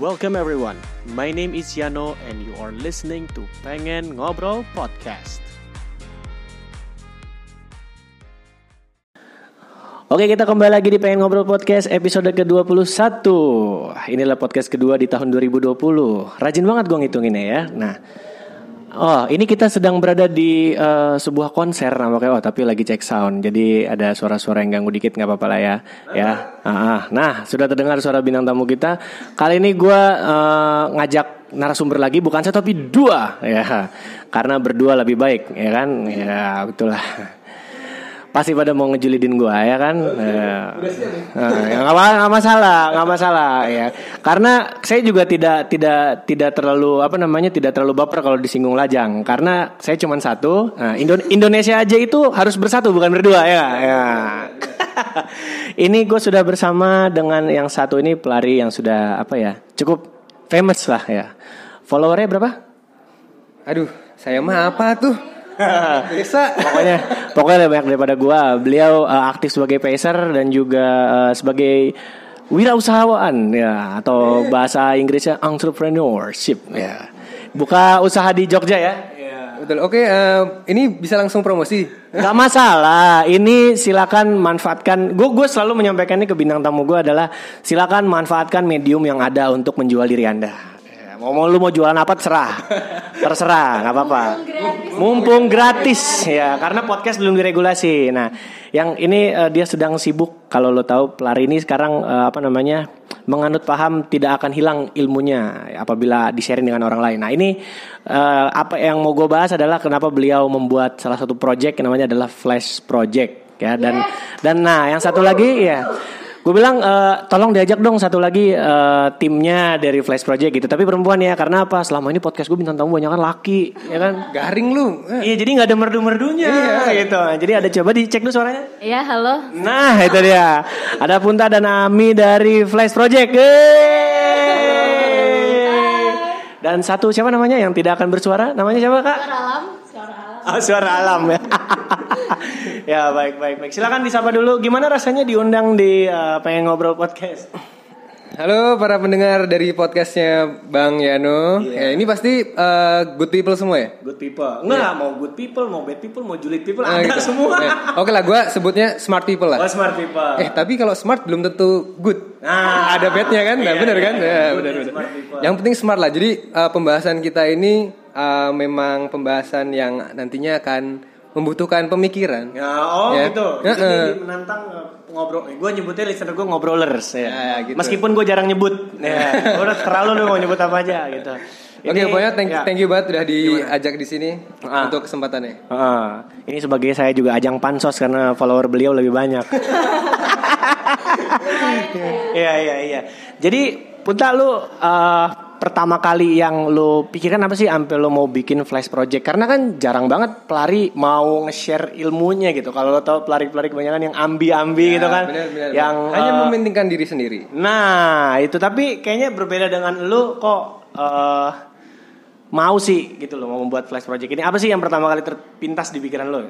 Welcome everyone. My name is Yano and you are listening to Pengen Ngobrol Podcast. Oke kita kembali lagi di Pengen Ngobrol Podcast episode ke-21 Inilah podcast kedua di tahun 2020 Rajin banget gue ngitunginnya ya Nah Oh ini kita sedang berada di uh, sebuah konser namanya. Oh tapi lagi cek sound. Jadi ada suara-suara yang ganggu dikit nggak apa-apa lah ya. Ya. Ah, Nah sudah terdengar suara bintang tamu kita. Kali ini gue uh, ngajak narasumber lagi Bukan satu tapi dua. Ya. Karena berdua lebih baik ya kan? Ya betul lah pasti pada mau ngejulidin gua ya kan? Ya. ya nggak masalah nggak masalah ya. Karena saya juga tidak tidak tidak terlalu apa namanya tidak terlalu baper kalau disinggung lajang. Karena saya cuma satu nah, Indonesia aja itu harus bersatu bukan berdua ya. Ya. Ini gue sudah bersama dengan yang satu ini pelari yang sudah apa ya cukup famous lah ya. Followernya berapa? Aduh saya mah apa tuh bisa. pokoknya pokoknya lebih banyak daripada gua. Beliau uh, aktif sebagai pacer dan juga uh, sebagai wirausahawan ya atau bahasa Inggrisnya entrepreneurship ya. Buka usaha di Jogja ya. Betul. Oke, uh, ini bisa langsung promosi. Gak masalah. Ini silakan manfaatkan. Gue gue selalu menyampaikan ini ke bintang tamu gue adalah silakan manfaatkan medium yang ada untuk menjual diri anda. Mau lu mau jualan apa terserah. Terserah, nggak apa-apa. Mumpung gratis ya, karena podcast belum diregulasi. Nah, yang ini uh, dia sedang sibuk kalau lo tahu pelari ini sekarang uh, apa namanya? menganut paham tidak akan hilang ilmunya apabila di-sharing dengan orang lain. Nah, ini uh, apa yang mau gue bahas adalah kenapa beliau membuat salah satu project yang namanya adalah Flash Project ya dan dan nah, yang satu lagi ya Gue bilang uh, tolong diajak dong satu lagi uh, timnya dari Flash Project gitu. Tapi perempuan ya karena apa? Selama ini podcast gue bintang tamu banyak kan laki, ya kan? Garing lu. Iya jadi nggak ada merdu-merdunya iya. gitu. Jadi ada coba dicek dulu suaranya. Iya halo. Nah itu dia. Ada Punta dan Ami dari Flash Project. Dan satu siapa namanya yang tidak akan bersuara? Namanya siapa kak? Suara alam. Suara alam. Oh, suara alam ya. ya baik baik baik. Silakan disapa dulu. Gimana rasanya diundang di uh, pengen ngobrol podcast? Halo para pendengar dari podcastnya Bang Yano. Yeah. Ya, ini pasti uh, good people semua ya? Good people. Enggak, yeah. mau good people, mau bad people, mau julid people, nah, ada gitu. semua. Yeah. Oke lah, gue sebutnya smart people lah. Oh smart people. Eh tapi kalau smart belum tentu good. Nah, ada badnya kan? Nah, yeah, benar kan? Ya, benar benar. Yang penting smart lah. Jadi uh, pembahasan kita ini uh, memang pembahasan yang nantinya akan membutuhkan pemikiran. Ya, oh ya. gitu. Ya, Jadi uh, menantang uh, ngobrol. Eh, gue nyebutnya listener gue ngobrolers ya. ya gitu. Meskipun gue jarang nyebut. Ya. udah terlalu lu mau nyebut apa aja gitu. Oke, okay, pokoknya thank, ya. thank you banget udah diajak di sini uh. untuk kesempatannya. Uh. Ini sebagai saya juga ajang pansos karena follower beliau lebih banyak. Iya iya iya. Jadi Punta lu uh, pertama kali yang lo pikirkan apa sih sampai lo mau bikin flash project? Karena kan jarang banget pelari mau nge-share ilmunya gitu. Kalau lo tau pelari-pelari kebanyakan yang ambi-ambi ya, gitu kan. Bener, bener, yang hanya uh, mementingkan diri sendiri. Nah, itu tapi kayaknya berbeda dengan lo kok uh, mau sih gitu lo mau membuat flash project ini. Apa sih yang pertama kali terpintas di pikiran lo?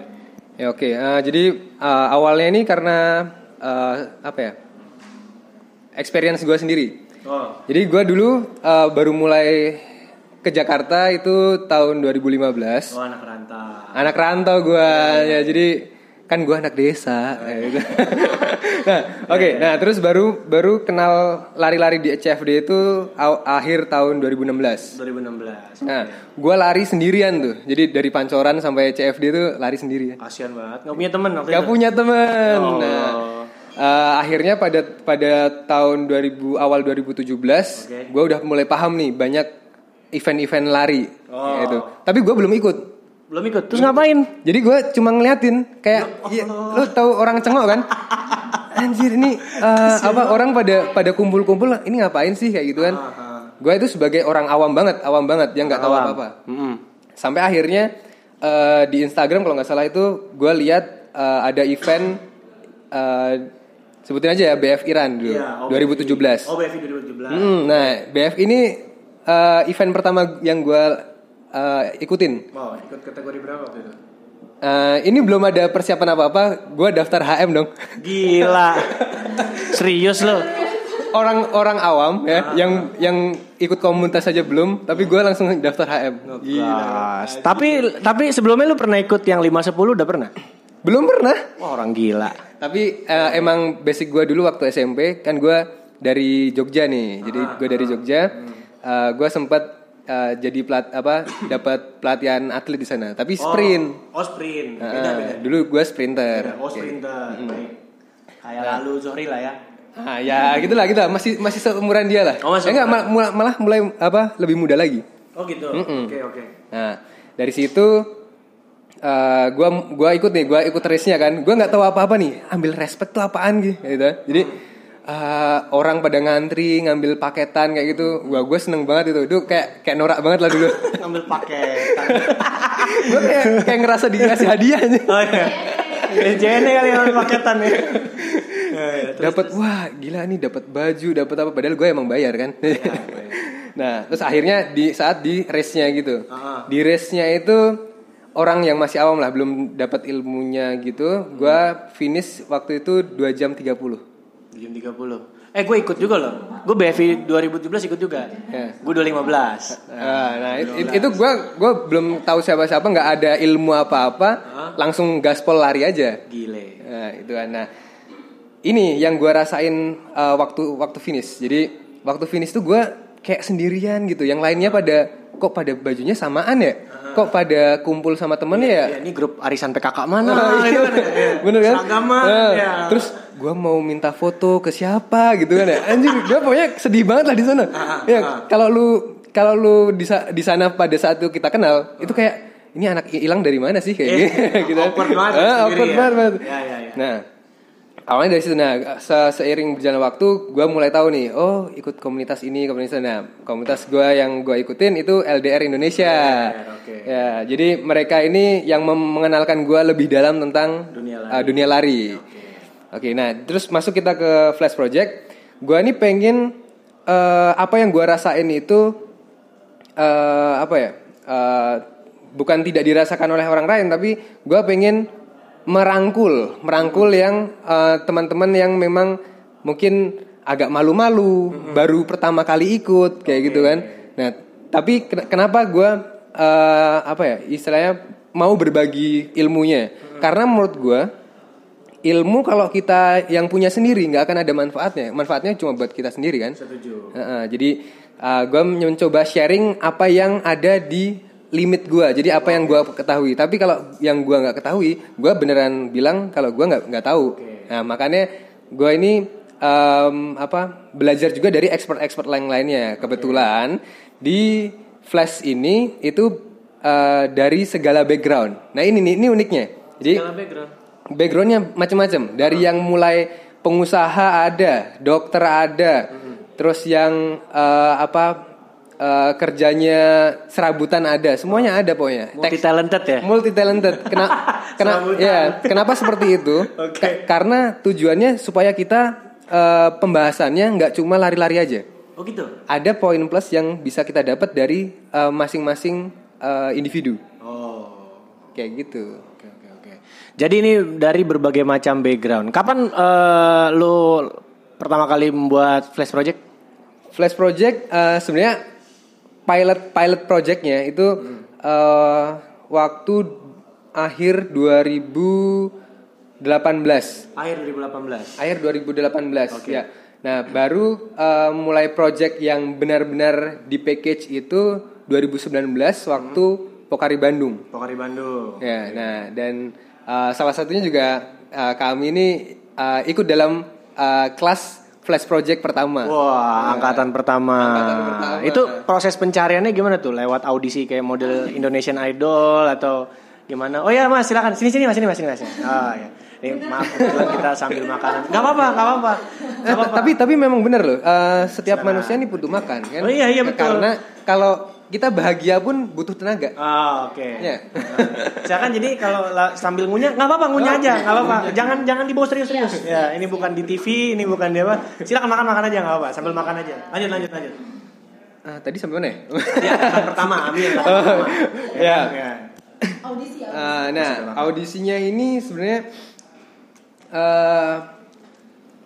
Ya oke, okay. uh, jadi uh, awalnya ini karena uh, apa ya? Experience gue sendiri. Oh. Jadi gue dulu uh, baru mulai ke Jakarta itu tahun 2015. Oh anak rantau. Anak rantau gue ya, ya jadi kan gue anak desa. Oh. gitu. nah oke, okay, nah terus baru baru kenal lari-lari di CFD itu akhir tahun 2016. 2016. Nah gue lari sendirian tuh, jadi dari Pancoran sampai CFD itu lari sendirian. Kasian banget, nggak punya temen. Gak punya temen. Oh. Nah uh, akhirnya pada pada tahun 2000 awal 2017 okay. gue udah mulai paham nih banyak event-event lari oh. gitu. Tapi gue belum ikut. Belum ikut. Terus ngapain? Jadi gue cuma ngeliatin kayak oh. ya, lu tahu orang cengok kan? Anjir ini uh, apa orang pada pada kumpul-kumpul ini ngapain sih kayak gitu kan? Uh, uh. Gue itu sebagai orang awam banget, awam banget yang nggak tahu apa-apa. Mm -hmm. Sampai akhirnya uh, di Instagram kalau nggak salah itu gue lihat uh, ada event uh, Sebutin aja ya BF Iran dulu. Iya, oh, 2017. Oh, BF 2017. Hmm, nah, BF ini uh, event pertama yang gue uh, ikutin. Wow, ikut kategori berapa waktu itu? Uh, ini belum ada persiapan apa-apa, gue daftar HM dong. Gila. Serius lo? orang-orang awam ya yang yang ikut komunitas saja belum, tapi gue langsung daftar HM. Gas. Tapi tapi sebelumnya lu pernah ikut yang 5 10 udah pernah? Belum pernah. Wah, orang gila. Tapi eh, emang basic gue dulu waktu SMP kan gue dari Jogja nih. Jadi gue dari Jogja. Eh, gue sempat eh, jadi pelat apa dapat pelatihan atlet di sana. Tapi sprint. Oh, sprint. Eh, dulu gue sprinter. Oh, sprinter. Baik. Kayak lalu Zohri lah ya. Ah ya gitulah gitu lah. masih masih seumuran dia lah. Oh, masih Eh, enggak malah, malah malah mulai apa lebih muda lagi. Oh gitu. Oke, oke. Nah dari situ eh gua gua ikut nih, gua ikut race-nya kan. Gua nggak tahu apa-apa nih. Ambil respect tuh apaan gitu. gitu. Jadi eh, orang pada ngantri ngambil paketan kayak gitu. Gua gue seneng banget itu. Itu kayak kayak norak banget lah dulu. Ngambil paket. gue kayak kayak ngerasa dikasih hadiah aja. oh iya. JN kali yang ngambil paketan ya. Ya, ya, terus- dapat wah gila nih dapat baju dapat apa padahal gue emang bayar kan nah terus akhirnya di saat di race nya gitu Ah. di race nya itu orang yang masih awam lah belum dapat ilmunya gitu gue finish waktu itu 2 jam 30 Jam 30. Eh gue ikut juga loh. Gue BFI 2017 ikut juga. Ya. Gue 215. Nah, nah it- it- itu gue gue belum tahu siapa-siapa nggak ada ilmu apa-apa langsung gaspol lari aja Gile. Nah, itu kan. Nah, ini yang gue rasain uh, waktu waktu finish. Jadi waktu finish tuh gue kayak sendirian gitu. Yang lainnya pada kok pada bajunya samaan ya? Kok pada kumpul sama temennya ya? Ya, ini grup arisan PKK mana? Gitu iya. kan ya. Bener kan? Nah, ya. Terus gue mau minta foto ke siapa gitu kan ya? Anjir, gue pokoknya sedih banget lah di sana. Ah, ya, kalau lu kalau lu di di sana pada saat itu kita kenal, itu kayak ini anak hilang dari mana sih kayak gitu. awkward banget Ah, awkward ya. Ya, ya, ya. Nah, awalnya dari situ nah se- seiring berjalan waktu gue mulai tahu nih oh ikut komunitas ini komunitas nah komunitas gue yang gue ikutin itu LDR Indonesia. LDR, oke. ya jadi mereka ini yang mengenalkan gue lebih dalam tentang Dunia lari. uh, dunia lari. Oke. Nah terus masuk kita ke Flash Project. Gue ini pengen eh, apa yang gue rasain itu eh, apa ya eh, bukan tidak dirasakan oleh orang lain tapi gue pengen merangkul merangkul yang eh, teman-teman yang memang mungkin agak malu-malu baru pertama kali ikut kayak gitu kan. Nah tapi ken- kenapa gue eh, apa ya istilahnya mau berbagi ilmunya? Karena menurut gue ilmu kalau kita yang punya sendiri nggak akan ada manfaatnya. Manfaatnya cuma buat kita sendiri kan? Setuju. Heeh, jadi gue mencoba sharing apa yang ada di limit gue jadi apa yang gue ketahui. Tapi kalau yang gue nggak ketahui gue beneran bilang kalau gue nggak nggak tahu. Nah makanya gue ini em, apa belajar juga dari expert-expert lain lainnya. Kebetulan di flash ini itu eh, dari segala background. Nah ini nih ini uniknya. Jadi Segala background. backgroundnya macam-macam dari yang mulai pengusaha ada dokter ada terus yang eh, apa eh, kerjanya serabutan ada semuanya ada pokoknya Multi talented ya. multi talented kena, kena ya kenapa seperti itu Oke. Ka- karena tujuannya supaya kita eh, pembahasannya nggak cuma lari-lari aja Oh gitu. ada poin plus yang bisa kita dapat dari eh, masing-masing eh, individu Oh. kayak gitu Oke oke oke. Jadi ini dari berbagai macam background. Kapan eh, lu pertama kali membuat flash project? Flash Project eh, sebenarnya pilot pilot projectnya itu eh, waktu akhir 2018 Akhir 2018. akhir 2018 ya. Nah baru eh, mulai project yang benar-benar di package itu 2019 waktu Pokari Bandung. Pokari Bandung. ya nah dan eh, salah satunya juga eh, kami ini eh, ikut dalam eh, kelas Flash Project pertama Wah, angkatan pertama. Angkatan pertama. Itu proses pencariannya gimana tuh? Lewat audisi kayak model Indonesian Idol atau gimana? Oh ya mas, silakan sini sini mas sini mas sini mas. Oh ya. Ini maaf kebetulan kita sambil makanan. Gak apa-apa, gak apa-apa. Eh, apa-apa. tapi tapi memang benar loh. eh, setiap manusia ini butuh makan kan. Oh iya, iya, betul. Karena kalau kita bahagia pun butuh tenaga. Oh, oke. Ya. Silakan jadi kalau la- sambil ngunyah nggak apa-apa ngunyah aja nggak apa-apa. Jangan jangan dibawa serius-serius. Ya ini bukan di TV, ini bukan di apa. Silakan makan makan aja nggak apa-apa. Sambil makan aja. Lanjut lanjut lanjut. Ah, tadi sampai mana ya? Ya, angkatan pertama ambil. angkatan pertama. Ya. ya. audisi ya Ah, nah, audisinya ini sebenarnya eh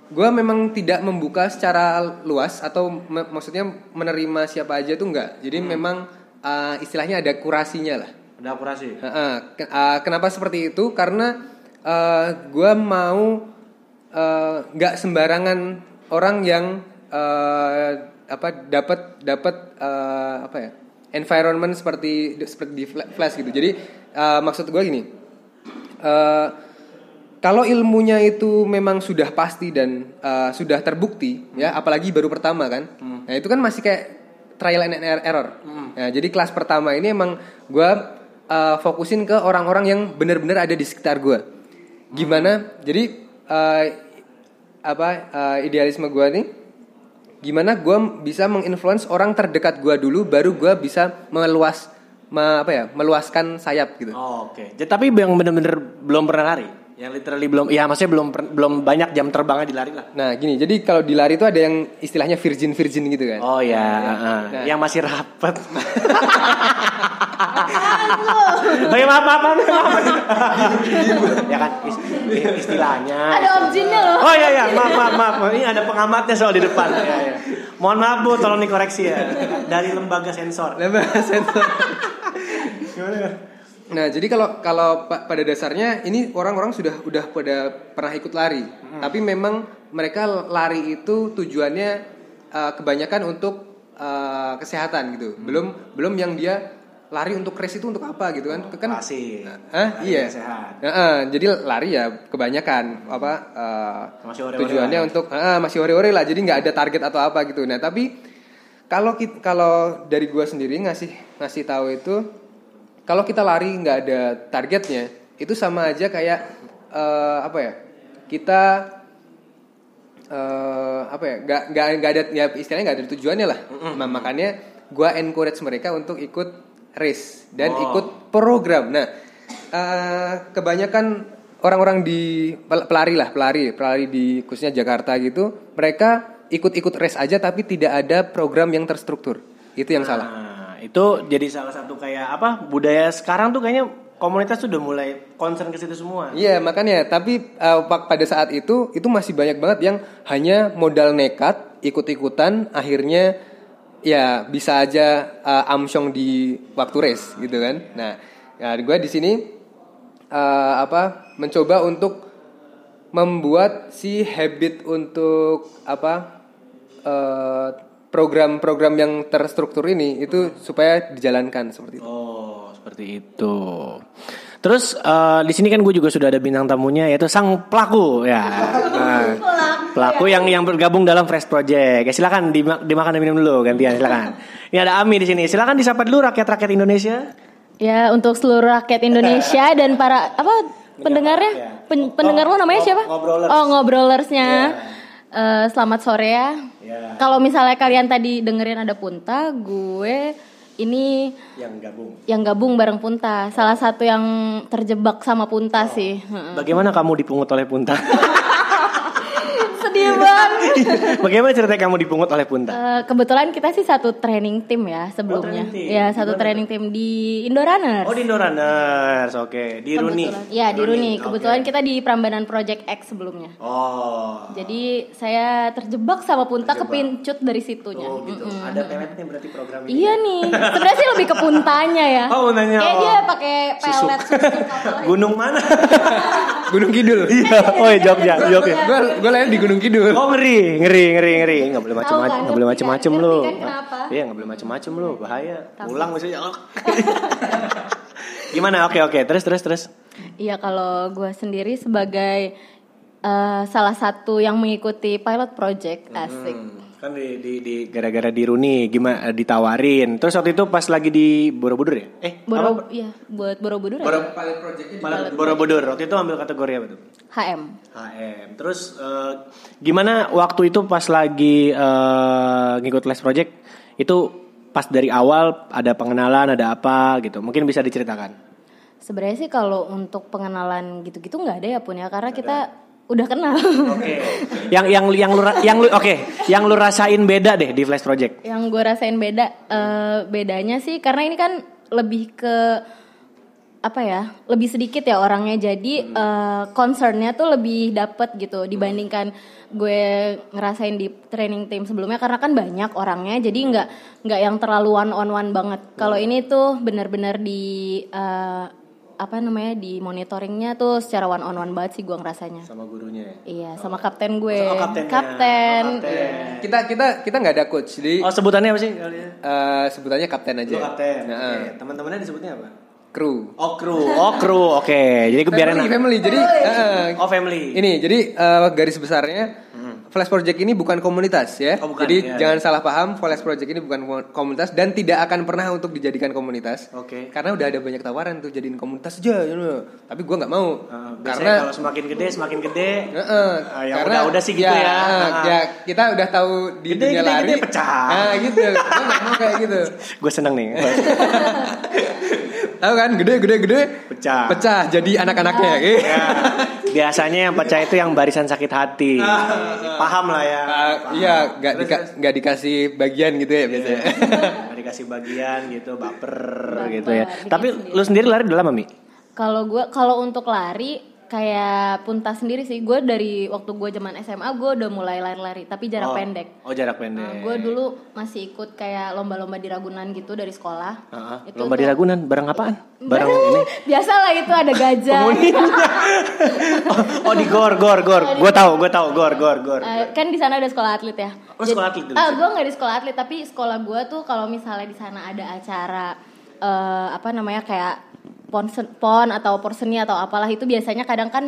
gue memang tidak membuka secara luas atau me- maksudnya menerima siapa aja tuh enggak. Jadi memang uh, istilahnya ada kurasinya lah. Ada operasi. Heeh. Ke- uh, kenapa seperti itu? Karena uh, gue mau uh, nggak sembarangan orang yang uh, apa dapat dapat uh, apa ya environment seperti seperti di Fla- flash gitu. Jadi uh, maksud gue gini. uh, kalau ilmunya itu memang sudah pasti dan uh, sudah terbukti ya apalagi baru pertama kan nah itu kan masih kayak trial and er- error. Nah, jadi kelas pertama ini emang gue uh, fokusin ke orang-orang yang benar-benar ada di sekitar gue gimana? Jadi uh, apa uh, idealisme gue nih gimana gue bisa menginfluence orang terdekat gue dulu baru gue bisa meluas me- apa ya meluaskan sayap gitu. Oh, Oke. Jadi tapi yang bener-bener belum pernah lari. Yang literally belum, ya maksudnya belum belum banyak jam terbangnya di lari lah. Nah gini, jadi kalau di lari itu ada yang istilahnya virgin virgin gitu kan? Oh ya, Nah. yang masih rapet. oh ya maaf maaf maaf. maaf. ya kan is- istilahnya. Ada objinnya loh. Oh iya iya, maaf maaf maaf. Ini ada pengamatnya soal di depan. Ya, ya. Mohon maaf Bu, tolong dikoreksi ya. Dari lembaga sensor. Lembaga sensor. Nah jadi kalau kalau pa- pada dasarnya ini orang-orang sudah udah pada pernah ikut lari, tapi memang mereka lari itu tujuannya uh, kebanyakan untuk uh, kesehatan gitu. Belum belum yang dia lari untuk race itu untuk apa gitu kan? Kan Klasik. Hah? Lari Iya. sehat. Heeh, jadi lari ya kebanyakan apa uh, Masih ore-ore tujuannya lah. untuk ah, masih ore-ore lah. Jadi nggak ada target atau apa gitu. Nah tapi kalau kalau dari gua sendiri ngasih ngasih tahu itu kalau kita lari nggak ada targetnya itu sama aja kayak eh, apa ya kita eh, apa ya nggak nggak nggak ada ya istilahnya nggak ada tujuannya lah. Nah, makanya gua encourage mereka untuk ikut race dan Oh. ikut program. Nah eh, kebanyakan orang-orang di pel- pelari lah pelari pelari di khususnya Jakarta gitu mereka ikut-ikut race aja tapi tidak ada program yang terstruktur. Itu yang salah Itu jadi salah satu kayak apa budaya sekarang tuh kayaknya komunitas tuh udah mulai concern ke situ semua. Iya makanya tapi uh, pa- pada saat itu itu masih banyak banget yang hanya modal nekat ikut-ikutan akhirnya ya bisa aja uh, amsyong di waktu race gitu kan. Nah, ya gue di sini uh, apa mencoba untuk membuat si habit untuk apa uh, program-program yang terstruktur ini itu supaya dijalankan seperti itu. Oh, seperti itu. Terus eh, di sini kan gue juga sudah ada bintang tamunya yaitu sang pelaku ya. Nah, pelaku yang yang bergabung dalam Fresh Project. Ya silakan dima- dimakan dan minum dulu gantian silakan. Ini ada Ami di sini. Silakan disapa dulu rakyat-rakyat Indonesia. Ya untuk seluruh rakyat Indonesia dan para apa pendengarnya? ya. Pen- pendengar lo namanya siapa? ngobrolers. Oh ngobrolersnya. Eh, selamat sore ya. Ya. Kalau misalnya kalian tadi dengerin ada Punta, gue ini Yang gabung. yang gabung bareng Punta. Salah satu yang terjebak sama Punta sih. Heeh. Bagaimana kamu dipungut oleh Punta? Bagaimana ceritanya kamu dipungut oleh Punta? Eh, kebetulan kita sih satu training tim ya sebelumnya. Oh, training tim. Ya satu training tim di Indorunners. Oh di Indorunners, oke. Di Runi. Ya di Runi. oke. Kebetulan kita di Prambanan Project X sebelumnya. Oh. Jadi saya terjebak sama Punta kepincut dari situnya. Oh gitu. Ada peletnya berarti program ini. Iya nih. Sebenarnya sih lebih ke puntanya ya. Oh, puntanya, Kayak oh. dia pakai pelet. Gunung mana? Gunung Kidul. Iya. Oh ya Jogja, Jogja. gue gue lahir di Gunung Kidul. Oh ngeri, ngeri, ngeri, ngeri. Nggak boleh kan, nggak boleh ngerti kan, macem-macem ngerti lu. kan? Iya nggak boleh macem-macem lu, bahaya. Pulang misalnya. Gimana? Oke oke. Terus terus terus. Iya kalau gue sendiri sebagai eh, salah satu yang mengikuti pilot project asik. Hmm, kan di, di, di gara-gara di Runi gimana ditawarin. Terus waktu itu pas lagi di Borobudur ya? Eh, Boro, iya buat Borobudur ya? Boro- Pilot projectnya Malah Borobudur. Waktu itu ambil kategori apa tuh? HM. HM. Terus eh, gimana waktu itu pas lagi eh, ngikut les project itu pas dari awal ada pengenalan ada apa gitu. Mungkin bisa diceritakan. Sebenarnya sih kalau untuk pengenalan gitu-gitu nggak ada ya punya karena kita udah kenal. Oke. yang yang yang lu yang lu oke, yang lu rasain beda deh di Flash Project. yang gue rasain beda eh, bedanya sih karena ini kan lebih ke apa ya lebih sedikit ya orangnya. Jadi eh, concernnya tuh lebih dapet gitu dibandingkan gue ngerasain di training team sebelumnya. Karena kan banyak orangnya jadi nggak nggak yang terlalu one on one banget. Kalau ini tuh benar-benar di eh, apa namanya di monitoringnya tuh secara one on one banget sih gue ngerasanya sama gurunya ya. iya sama kapten gue Oh, kaptennya. kapten Oh, kapten. Kita kita kita nggak ada coach, jadi Oh sebutannya apa sih eh, sebutannya kapten aja. Lu kapten. Nah, Oke. Teman-temannya disebutnya apa? kru. Oh kru, oh kru, oke. Jadi biarin Family, family. Jadi eh, Oh family. ini jadi eh, garis besarnya Flash Project ini bukan komunitas ya. Oh, bukan, jadi ya, jangan salah paham, Flash Project ini bukan ko- komunitas dan tidak akan pernah untuk dijadikan komunitas. Oke. Karena udah ada banyak tawaran tuh jadiin komunitas aja, you know. tapi gua nggak mau. Uh, karena kalau semakin gede semakin gede. Heeh, Ah, yang udah-udah sih gitu ya. eh, Ah. ya, kita udah tahu di Gede, dunia gede, lari. gede, pecah. Nah, gitu. Gua mau kayak gitu. Gue seneng nih. Tahu kan, gede gede gede Pecah. Pecah jadi anak-anaknya. ya, biasanya yang pecah itu yang barisan sakit hati. Paham lah ya. Ah, iya, nggak dika- nggak dikasih bagian gitu ya biasanya. Nggak dikasih bagian gitu, baper, Baper, gitu ya. Tapi sendiri. lu sendiri lari udah lama mi? Kalau gue kalau untuk lari kayak punta sendiri sih. Gue dari waktu gue zaman SMA gue udah mulai lari-lari tapi jarak oh. pendek. Oh jarak pendek. gue dulu masih ikut kayak lomba-lomba di Ragunan gitu dari sekolah. Heeh. Itu Lomba di tuh- Ragunan, bareng apaan? Bareng ini. Biasa lah itu ada gajah. oh, oh di gor gor gor. Gue tahu, gue tahu gor gor gor. Eh, kan di sana ada sekolah atlet ya. Oh, sekolah atlet Ah, sih. gue nggak di sekolah atlet tapi sekolah gue tuh kalau misalnya di sana ada acara eh, apa namanya kayak pon pon atau porseni atau apalah itu biasanya kadang kan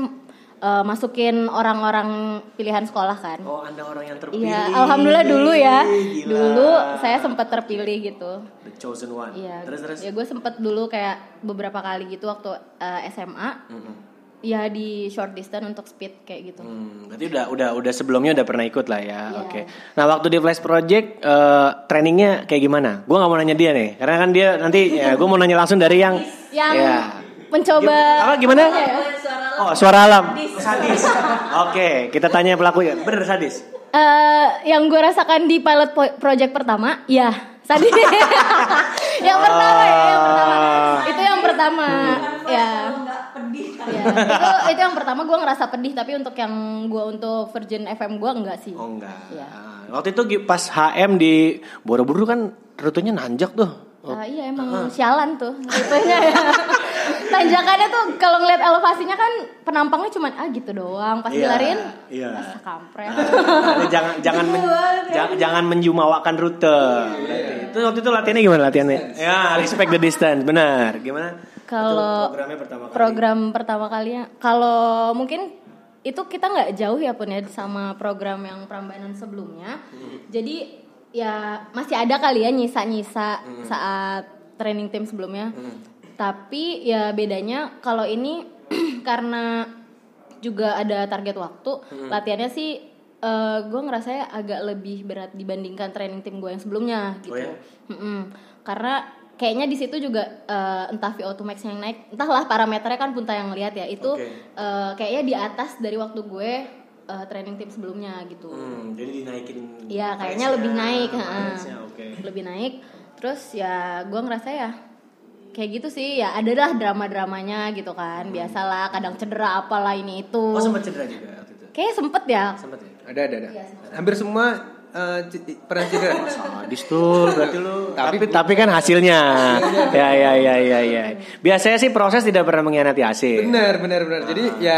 eh, masukin orang-orang pilihan sekolah kan. Oh, Anda orang yang terpilih. Iya, alhamdulillah dulu ya. Gila. Dulu saya sempat terpilih gitu. The chosen one. Iya. Terus terus. Ya gue sempet dulu kayak beberapa kali gitu waktu eh, SMA. Ya di short distance untuk speed kayak gitu. Hmm, berarti udah udah udah sebelumnya udah pernah ikut lah ya. Iya. Oke. Nah, waktu di Flash Project eh, trainingnya kayak gimana? Gua nggak mau nanya dia nih, karena kan dia nanti ya gue mau nanya langsung dari yang Yang ya. mencoba Apa gimana? ya? Oh, suara alam. Sadis. Oke, kita tanya pelakunya. Bener sadis. Eh, yang gue rasakan di pilot project pertama, ya sadis. yang pertama ya, yang pertama. Itu yang pertama. Ya. Ya, itu itu yang pertama gue ngerasa pedih tapi untuk yang gue untuk Virgin FM gue enggak sih. Oh enggak. Iya. Ah, Waktu itu pas HM di Borobudur kan rutenya nanjak tuh. Ah, iya emang sialan tuh rutenya ya. Tanjakannya tuh kalau ngeliat elevasinya kan penampangnya cuma ah gitu doang. Pas Iya, dilariin, iya. ah, kampret. Jadi jangan jangan men- ja- jangan menjumawakan rute. Berarti. Itu waktu itu latihannya gimana latihannya? Ya, respect the distance, benar. Gimana? Kalau programnya pertama kali. program pertama kalinya, kalau mungkin itu kita nggak jauh ya pun ya sama program yang Prambanan sebelumnya. Hmm. Jadi ya masih ada kali ya nyisa-nyisa Hmm. saat training tim sebelumnya. Tapi ya bedanya kalau ini karena juga ada target waktu, Hmm. latihannya sih eh gue ngerasa agak lebih berat dibandingkan training tim gue yang sebelumnya gitu. Oh ya? Mm-mm. Karena kayaknya di situ juga eh, entah VO2 max yang naik, entahlah parameternya kan punta yang lihat ya itu Oke. eh, kayaknya di atas dari waktu gue eh, training tim sebelumnya gitu. Hmm, jadi dinaikin. Iya kayaknya lebih naik, pace-nya, Oke. lebih naik. Terus ya gue ngerasa ya kayak gitu sih ya ada lah drama-dramanya gitu kan biasalah kadang cedera apalah ini itu Hmm. Oh sempat cedera juga waktu itu. kayak sempet ya Sempat ya. Ada ada ada. Hampir semua eh, c- pernah cedera. Sadis tuh berarti lu. Tapi Tapi- tapi, kan hasilnya. ya ya ya ya ya. Biasanya sih proses tidak pernah mengkhianati hasil. Benar, benar, benar. Jadi ya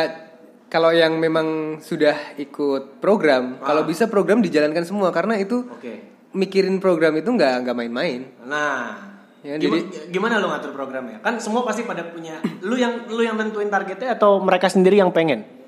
kalau yang memang sudah ikut program, kalau bisa program dijalankan semua karena itu Oke. mikirin program itu nggak nggak main-main. Nah, Ya, gimana, gimana lu ngatur programnya? Kan semua pasti pada punya. Lu yang lu yang nentuin targetnya atau mereka sendiri yang pengen?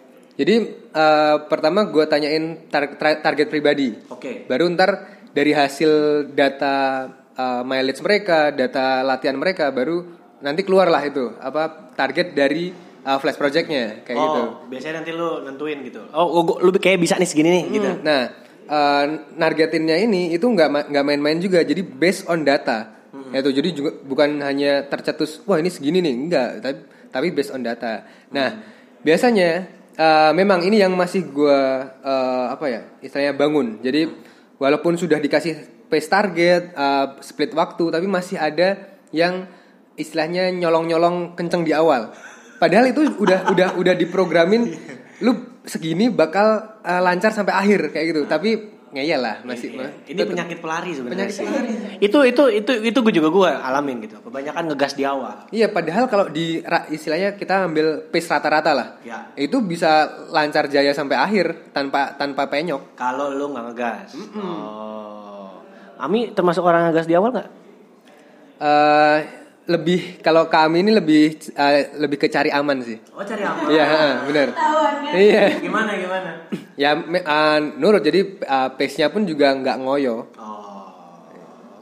Jadi eh, pertama gue tanyain tar- tra- target pribadi. Oke. Baru ntar dari hasil data eh, mileage mereka, data latihan mereka, baru nanti keluarlah itu apa target dari eh, flash projectnya kayak oh, gitu. biasanya nanti lu nentuin gitu. Oh, gua- gua- lu kayak bisa nih segini nih gitu. Nah, eh, nargetinnya ini itu nggak nggak main-main juga. Jadi based on data. Yaitu jadi juga bukan hanya tercetus wah ini segini nih, enggak, tapi tapi based on data. Nah, biasanya eh, memang ini yang masih gua eh, apa ya? istilahnya bangun. Jadi walaupun sudah dikasih pace target, eh, split waktu, tapi masih ada yang istilahnya nyolong-nyolong kenceng di awal. Padahal itu udah udah udah diprogramin lu segini bakal uh, lancar sampai akhir kayak gitu. Tapi ngeyel lah masih Iya. mah. Ini penyakit pelari sebenarnya Penyakit sih. pelari. Itu itu itu itu gue juga gue alamin gitu. Kebanyakan ngegas di awal. Iya, padahal kalau di istilahnya kita ambil pace rata-rata lah. Ya. Itu bisa lancar jaya sampai akhir tanpa tanpa penyok. Kalau lu nggak ngegas. Oh. Ami termasuk orang ngegas di awal nggak? eh lebih kalau kami ini lebih eh, lebih ke cari aman sih. Oh cari aman. Iya, heeh, benar. Iya. Gimana gimana? Ya me- eh, nurut jadi eh, pace-nya pun juga nggak ngoyo. Oh.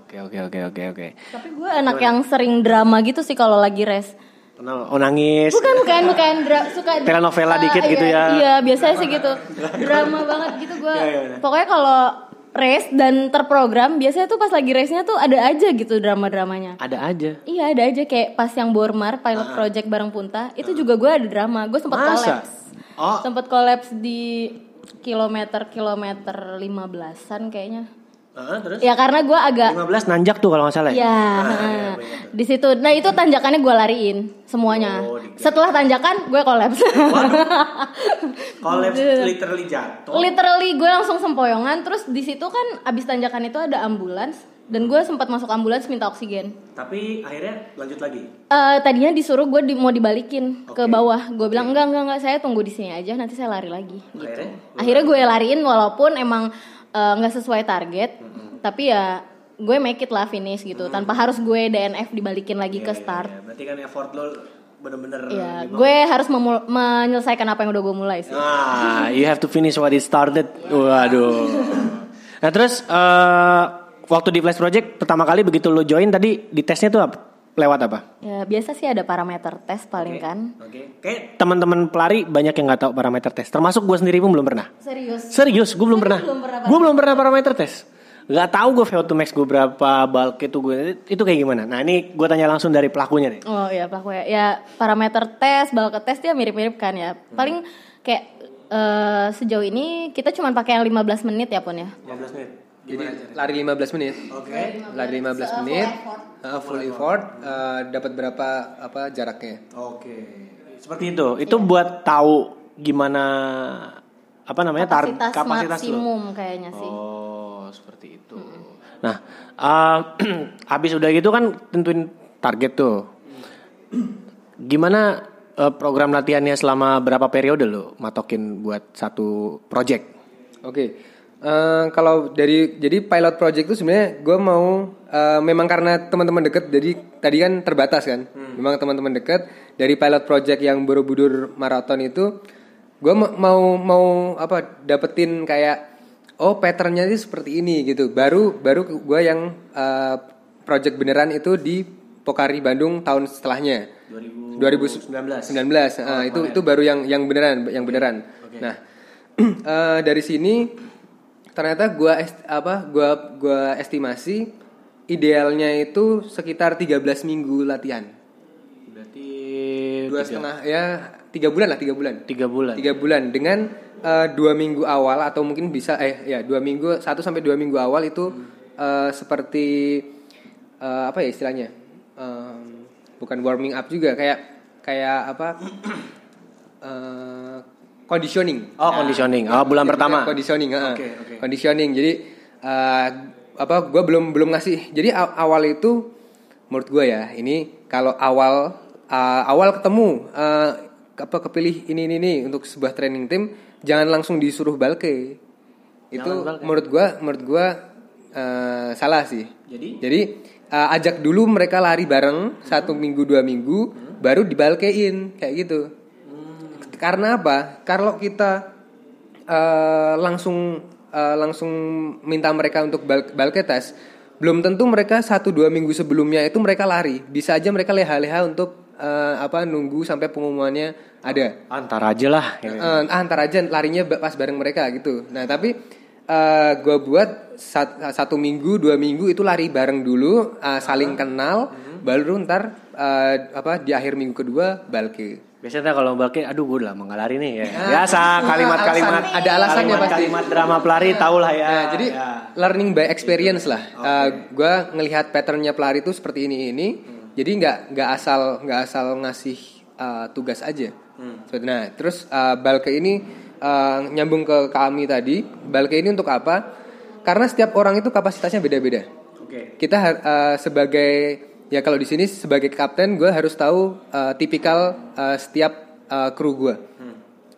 Oke oke oke oke oke. Tapi gue anak yang sering drama gitu sih kalau lagi res. Oh nangis. Bukan bukan bukan dra suka Telenovela Ah, dikit gitu iya, ya. Iya biasanya sih gitu. Drama banget gitu gue. Iya, iya. Pokoknya kalau race dan terprogram biasanya tuh pas lagi race-nya tuh ada aja gitu drama-dramanya. Ada aja. Iya ada aja kayak pas yang Bormar pilot project bareng Punta itu juga gue ada drama. Gue sempat kolaps. Oh. Sempat kolaps di kilometer kilometer 15-an kayaknya. Terus? Ya karena gue agak 15 nanjak tuh kalau nggak salah. ya? Ya, iya, di situ. Nah itu tanjakannya gue lariin semuanya. Oh, Setelah tanjakan gue kolaps. Kolaps literally jatuh. Literally gue langsung sempoyongan. Terus di situ kan abis tanjakan itu ada ambulans dan gue sempat masuk ambulans minta oksigen. Tapi akhirnya lanjut lagi. Eh tadinya disuruh gue di, mau dibalikin ke Oke. bawah. Gue bilang enggak enggak enggak saya tunggu di sini aja nanti saya lari lagi. Gitu. Akhirnya? Akhirnya gue lariin walaupun emang eh, nggak sesuai target. Tapi ya gue make it lah finish gitu tanpa harus gue DNF dibalikin lagi ke start. Iya, berarti kan effort lo bener-bener Iya, bawah. gue harus menyelesaikan apa yang udah gue mulai sih. Ah, you have to finish what it started. Waduh. Nah terus eh, waktu di Flash Project pertama kali begitu lo join tadi di tesnya tuh apa? Lewat apa? Ya biasa sih ada parameter tes paling kan. Oke. Kayak teman-teman pelari banyak yang nggak tahu parameter tes. Termasuk gue sendiri pun belum pernah. Serius. Serius, gue belum pernah. belum pernah Gue belum pernah parameter tes. Gak tahu gue VO2 max gue berapa, bulk itu gue itu kayak gimana. Nah ini gue tanya langsung dari pelakunya deh. Oh iya pelaku ya. Ya parameter tes, bulk tes dia mirip-mirip kan ya. Paling kayak eh, sejauh ini kita cuma pakai yang 15 menit ya pun ya. 15 menit. Jadi lari 15 menit. Oke. Lari 15 menit. uh, full effort uh, dapat berapa apa jaraknya? Oke. Seperti itu. Itu buat tahu gimana apa namanya tar- Kapasitas, kapasitas lo. maksimum kayaknya sih. Oh, seperti itu. Nah, uh, habis udah gitu kan tentuin target tuh. Gimana uh, program latihannya selama berapa periode lo matokin buat satu project? Oke. Eh, kalau dari jadi pilot project itu sebenarnya gue mau eh, memang karena teman-teman deket jadi tadi kan terbatas kan. Memang teman-teman deket dari pilot project yang Borobudur maraton itu gue mau mau apa dapetin kayak oh patternnya sih seperti ini gitu. Baru baru gue yang eh, project beneran itu di Pokari Bandung tahun setelahnya. 2019 19 ah, itu itu baru yang yang beneran yang beneran. Nah, eh, dari sini ternyata gua est- apa gua gua estimasi idealnya itu sekitar 13 minggu latihan. Berarti Dua setengah ya tiga bulan lah tiga bulan. tiga bulan. Tiga bulan dengan eh, dua minggu awal atau mungkin bisa eh ya dua minggu satu sampai dua minggu awal itu eh, seperti eh, apa ya istilahnya Em, bukan warming up juga kayak kayak apa eh, conditioning Oh, conditioning. Oh, bulan pertama. conditioning heeh. Oke, oke. conditioning jadi eh, apa gue belum belum ngasih jadi aw- awal itu menurut gue ya ini kalau awal eh, awal ketemu eh, apa kepilih ini ini ini untuk sebuah training tim jangan langsung disuruh balke itu balke. menurut gue menurut gue eh, salah sih Jadi? jadi eh, ajak dulu mereka lari bareng satu minggu dua minggu baru dibalkein kayak gitu karena apa? Kalau kita eh, langsung eh, langsung minta mereka untuk bal balke tes, belum tentu mereka satu dua minggu sebelumnya itu mereka lari. Bisa aja mereka leha-leha untuk eh, apa nunggu sampai pengumumannya ada. Antar aja lah. Eh, ah, antar aja larinya pas bareng mereka gitu. Nah tapi eh gue buat sat- satu minggu dua minggu itu lari bareng dulu, eh, saling kenal, baru ntar eh, apa di akhir minggu kedua balke. Biasanya kalau balke, aduh gue udah lari nih ya. Biasa kalimat-kalimat. Alasan- ada alasannya pasti. Kalimat drama pelari tau lah ya. Nah, jadi Ya. learning by experience lah. gue ngelihat patternnya pelari itu seperti ini ini. Jadi nggak nggak asal nggak asal ngasih uh, tugas aja. Seperti- Nah, terus uh, Balke ini uh, nyambung ke kami tadi. Balke ini untuk apa? Karena setiap orang itu kapasitasnya beda-beda. Oke. Kita uh, sebagai ya kalau di sini sebagai kapten gue harus tahu uh, tipikal uh, setiap uh, kru gue,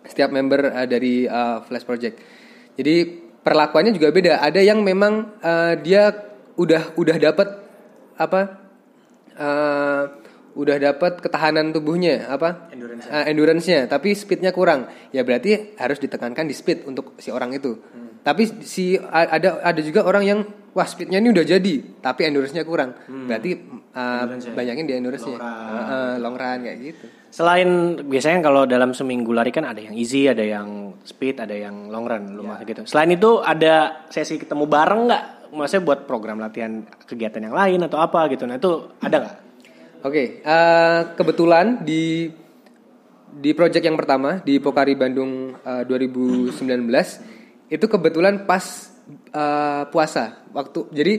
setiap member uh, dari uh, Flash Project. Jadi perlakuannya juga beda. Ada yang memang uh, dia udah udah dapat apa? uh, udah dapat ketahanan tubuhnya apa? Endurance. Uh, endurance-nya, tapi speednya kurang. Ya berarti harus ditekankan di speed untuk si orang itu. Tapi si ada ada juga orang yang wah speednya ini udah jadi, tapi endurance-nya kurang. Berarti uh, Endurance-nya. banyakin di endurance-nya. Long run. Uh, uh, long run kayak gitu. Selain biasanya kalau dalam seminggu lari kan ada yang easy, ada yang speed, ada yang long run, lu Ya. maksud gitu. Selain itu ada sesi ketemu bareng nggak? Maksudnya buat program latihan kegiatan yang lain atau apa gitu. Nah itu ada nggak? Oke, eh, kebetulan di di project yang pertama di Pokari Bandung eh, 2019 itu kebetulan pas eh, puasa waktu jadi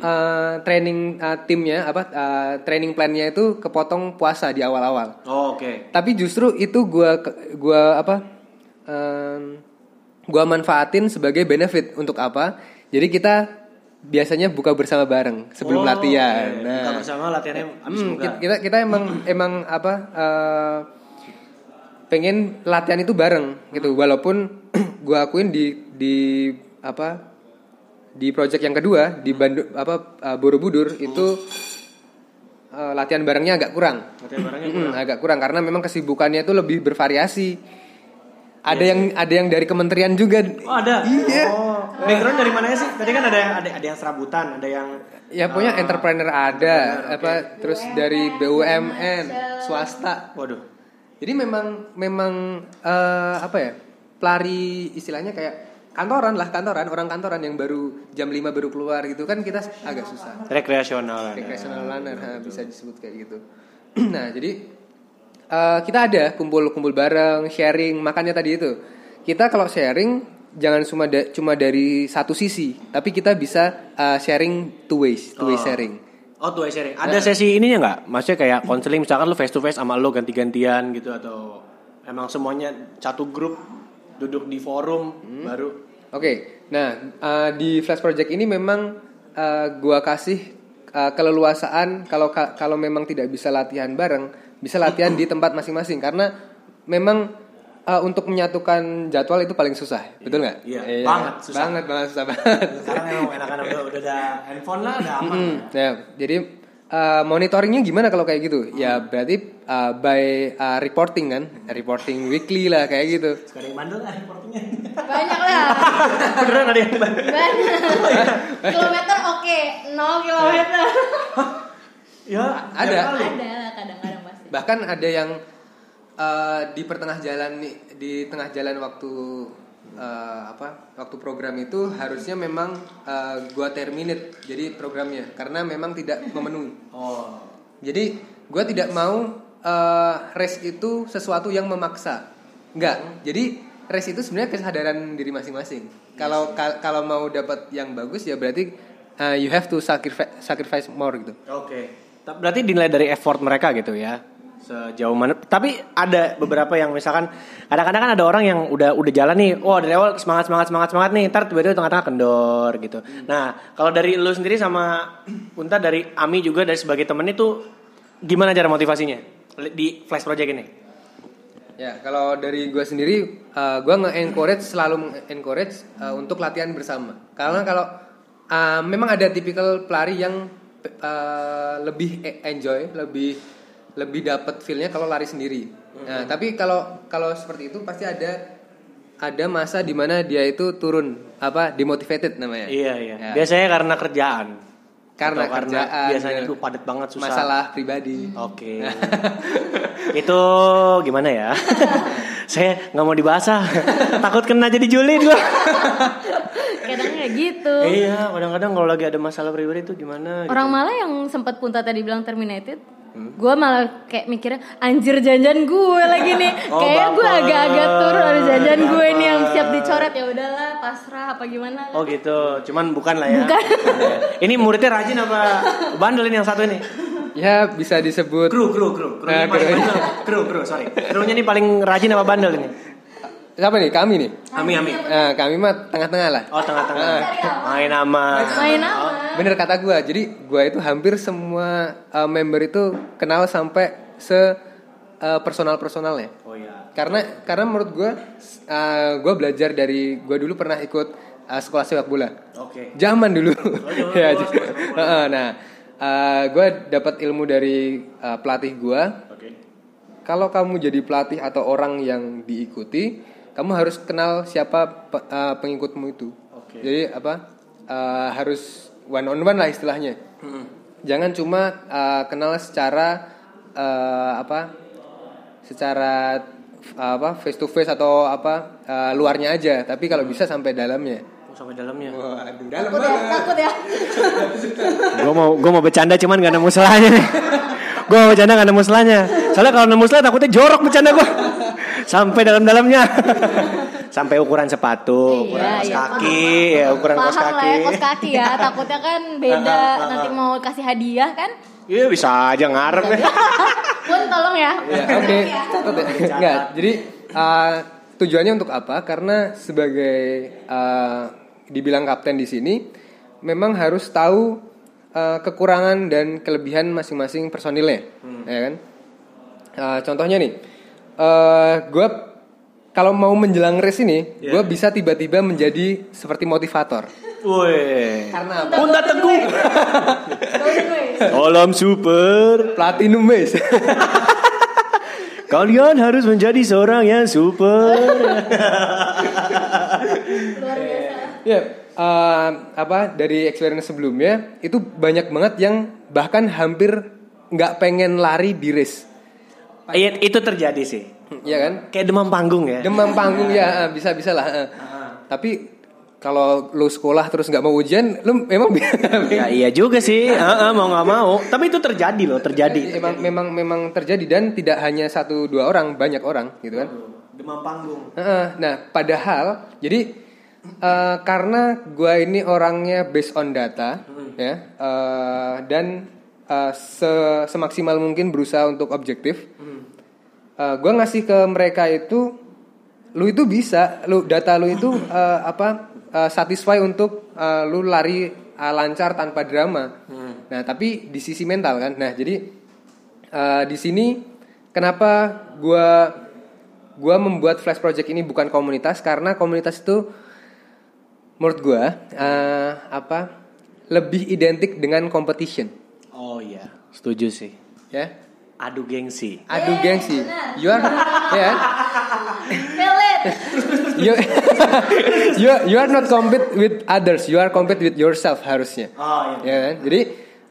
eh, training eh, timnya apa eh, training plannya itu kepotong puasa di awal-awal. Oh, oke. Tapi justru itu gua gua apa? em, gua manfaatin sebagai benefit untuk apa? Jadi kita biasanya buka bersama bareng sebelum Oh, latihan. oke. Nah, Buka bersama latihannya abis Hmm, buka. kita, kita emang emang apa eh, pengen latihan itu bareng gitu walaupun gua akuin di di apa di project yang kedua di Bandung apa eh, Borobudur itu eh, latihan barengnya agak kurang Latihan barengnya Mm-mm, agak kurang karena memang kesibukannya itu lebih bervariasi ada yang ada yang dari kementerian juga Oh ada. Iya. Oh, background dari mana sih? Tadi kan ada yang ada ada yang serabutan, ada yang ya punya entrepreneur ada apa terus dari BUMN swasta waduh. Jadi memang memang eh, apa ya? Pelari istilahnya kayak kantoran lah, kantoran, orang kantoran yang baru jam 5 baru keluar gitu kan kita agak susah. Rekreasional. ada. Recreational runner ha, bisa disebut kayak gitu. nah, jadi eh, kita ada kumpul-kumpul bareng, sharing, makanya tadi itu. Kita kalau sharing jangan cuma da- cuma dari satu sisi, tapi kita bisa eh, sharing two ways, two way Oh. sharing. Oh tuh sharing. Ada sesi ininya nggak? Maksudnya kayak konseling misalkan lu face to face sama lu ganti-gantian gitu atau emang semuanya satu grup duduk di forum baru. Oke, nah uh, di Flash Project ini memang uh, gua kasih uh, keleluasaan kalau ka- kalau memang tidak bisa latihan bareng, bisa latihan di tempat masing-masing karena memang uh, untuk menyatukan jadwal itu paling susah, betul nggak? Iya, banget susah. Banget, banget susah banget. Sekarang emang enak-enak udah, udah ada handphone lah, ada apa? Hmm, ya, jadi uh, monitoringnya gimana kalau kayak gitu? Ya berarti uh, by uh, reporting kan, reporting weekly lah kayak gitu. Yang bandel lah reportingnya. Banyak lah. Beneran ada yang bandel. Banyak. kilometer oke, 0 kilometer. Ya, Ada. kali. Ada lah kadang-kadang pasti. bahkan ada yang eh, di pertengah jalan nih di tengah jalan waktu eh, apa waktu program itu harusnya memang eh, gua terminate jadi programnya karena memang tidak memenuhi. Oh. jadi gua tidak mau eh, race itu sesuatu yang memaksa. Enggak jadi race itu sebenarnya kesadaran diri masing-masing. Kalau kal- kalau mau dapat yang bagus ya berarti eh, you have to sacrifice sacrifice more gitu. Oke. Ta- Berarti dinilai dari effort mereka gitu ya. Sejauh mana? Tapi ada beberapa yang misalkan kadang-kadang kan ada orang yang udah udah jalan nih, oh dari awal semangat semangat semangat semangat nih, ntar tiba-tiba tengah-tengah kendor gitu. Nah kalau dari lu sendiri sama Unta dari Ami juga dari sebagai temen itu gimana cara motivasinya di Flash Project ini? Ya, kalau dari gue sendiri, uh, gue nge-encourage selalu encourage untuk latihan bersama. Karena kalau uh, memang ada tipikal pelari yang uh, lebih e- enjoy, lebih lebih dapat feel-nya kalau lari sendiri. Nah, tapi kalau kalau seperti itu pasti ada ada masa di mana dia itu turun apa demotivated namanya. Iya iya. Ya. Biasanya karena kerjaan. Karena Atau kerjaan, biasanya ya. itu padat banget susah. Masalah pribadi. Oke. itu gimana ya? Saya nggak mau dibahas ah. Takut kena jadi julid gua. Kadang kayak gitu. iya, kadang-kadang kalau lagi ada masalah pribadi itu gimana? gitu. Orang malah yang sempat Punta tadi bilang terminated, gue malah kayak mikirnya anjir janjian gue lagi nih. Oh, kayak gue agak-agak turun ada janjian gue nih yang siap dicoret ya udahlah pasrah apa gimana. Oh gitu, cuman bukan lah ya. Bukan. Ini muridnya rajin apa bandel ini yang satu ini? ya bisa disebut Kru, kru, kru. Eh, paling kru. bandel. Kru, kru, sorry. Krunya nih paling rajin apa bandel ini? Siapa nih? Kami nih. Ami, Ami. Nah, kami mah tengah-tengah lah. Oh, tengah-tengah. Main aman. Main apa? Bener kata gua. Jadi gua itu hampir semua uh, member itu kenal sampai se uh, personal personalnya. Oh iya. Karena karena menurut gua uh, gua belajar dari gua dulu pernah ikut uh, sekolah sepak bola. Oke. Zaman dulu. zaman ya, dulu, sepak bola. Heeh, nah, uh, gua dapat ilmu dari uh, pelatih gua. Oke. Kalau kamu jadi pelatih atau orang yang diikuti, kamu harus kenal siapa pe- uh, pengikutmu itu. Oke. Jadi apa? uh, harus one on one lah istilahnya. Jangan cuma uh, kenal secara uh, apa? Secara uh, apa? Face to face atau apa? uh, luarnya aja, tapi kalau bisa sampai dalamnya. Oh, sampai dalamnya. Waduh, dalam Takut ya, takut ya. Gue mau gue mau bercanda cuman gak nemu selanya nih. gue mau bercanda gak nemu selanya. Soalnya kalau nemu selah takutnya jorok bercanda gue. Sampai dalam-dalamnya. Sampai ukuran sepatu, ukuran Iya, kaos iya, kaki, ya ukuran kaos Paham lah ya kaki. kos kaki ya. Takutnya kan beda nanti mau kasih hadiah kan. Iya bisa aja ngarep ya. Pun tolong ya. Ya, oke. Catat ya. Enggak, jadi uh, tujuannya untuk apa? Karena sebagai uh, dibilang kapten di sini memang harus tahu uh, kekurangan dan kelebihan masing-masing personilnya, ya kan? Uh, contohnya nih, uh, gue kalau mau menjelang race ini, gue bisa tiba-tiba menjadi seperti motivator. Woi. Karena apa? Punta teguh. Salam super. Platinum base. Kalian harus menjadi seorang yang super. Ya, eh, apa dari experience sebelumnya itu banyak banget yang bahkan hampir nggak pengen lari di race, Iya, itu terjadi sih. ya kan? Kayak demam panggung ya. Demam panggung ya bisa bisa lah. eh. Tapi kalau lu sekolah terus nggak mau ujian, lu memang Ya iya juga sih, Heeh, mau nggak mau. Tapi itu terjadi loh, terjadi. memang memang memang terjadi dan tidak hanya satu dua orang, banyak orang gitu kan. Demam panggung. Heeh, Nah, padahal jadi eh, karena gua ini orangnya based on data, ya, eh, dan se- semaksimal mungkin berusaha untuk objektif. Eh, gua ngasih ke mereka itu, lu itu bisa, lu data lu itu eh, apa eh, satisfy untuk eh, lu lari eh, lancar tanpa drama. Nah, tapi di sisi mental kan. Nah, jadi eh, di sini kenapa gua gua membuat flash project ini bukan komunitas karena komunitas itu menurut gua eh, apa lebih identik dengan competition Oh iya, setuju sih. ya Adu gengsi. adu gengsi. you are ya Pelet. you you you are not compete with others. You are compete with yourself harusnya. Oh ya kan? Jadi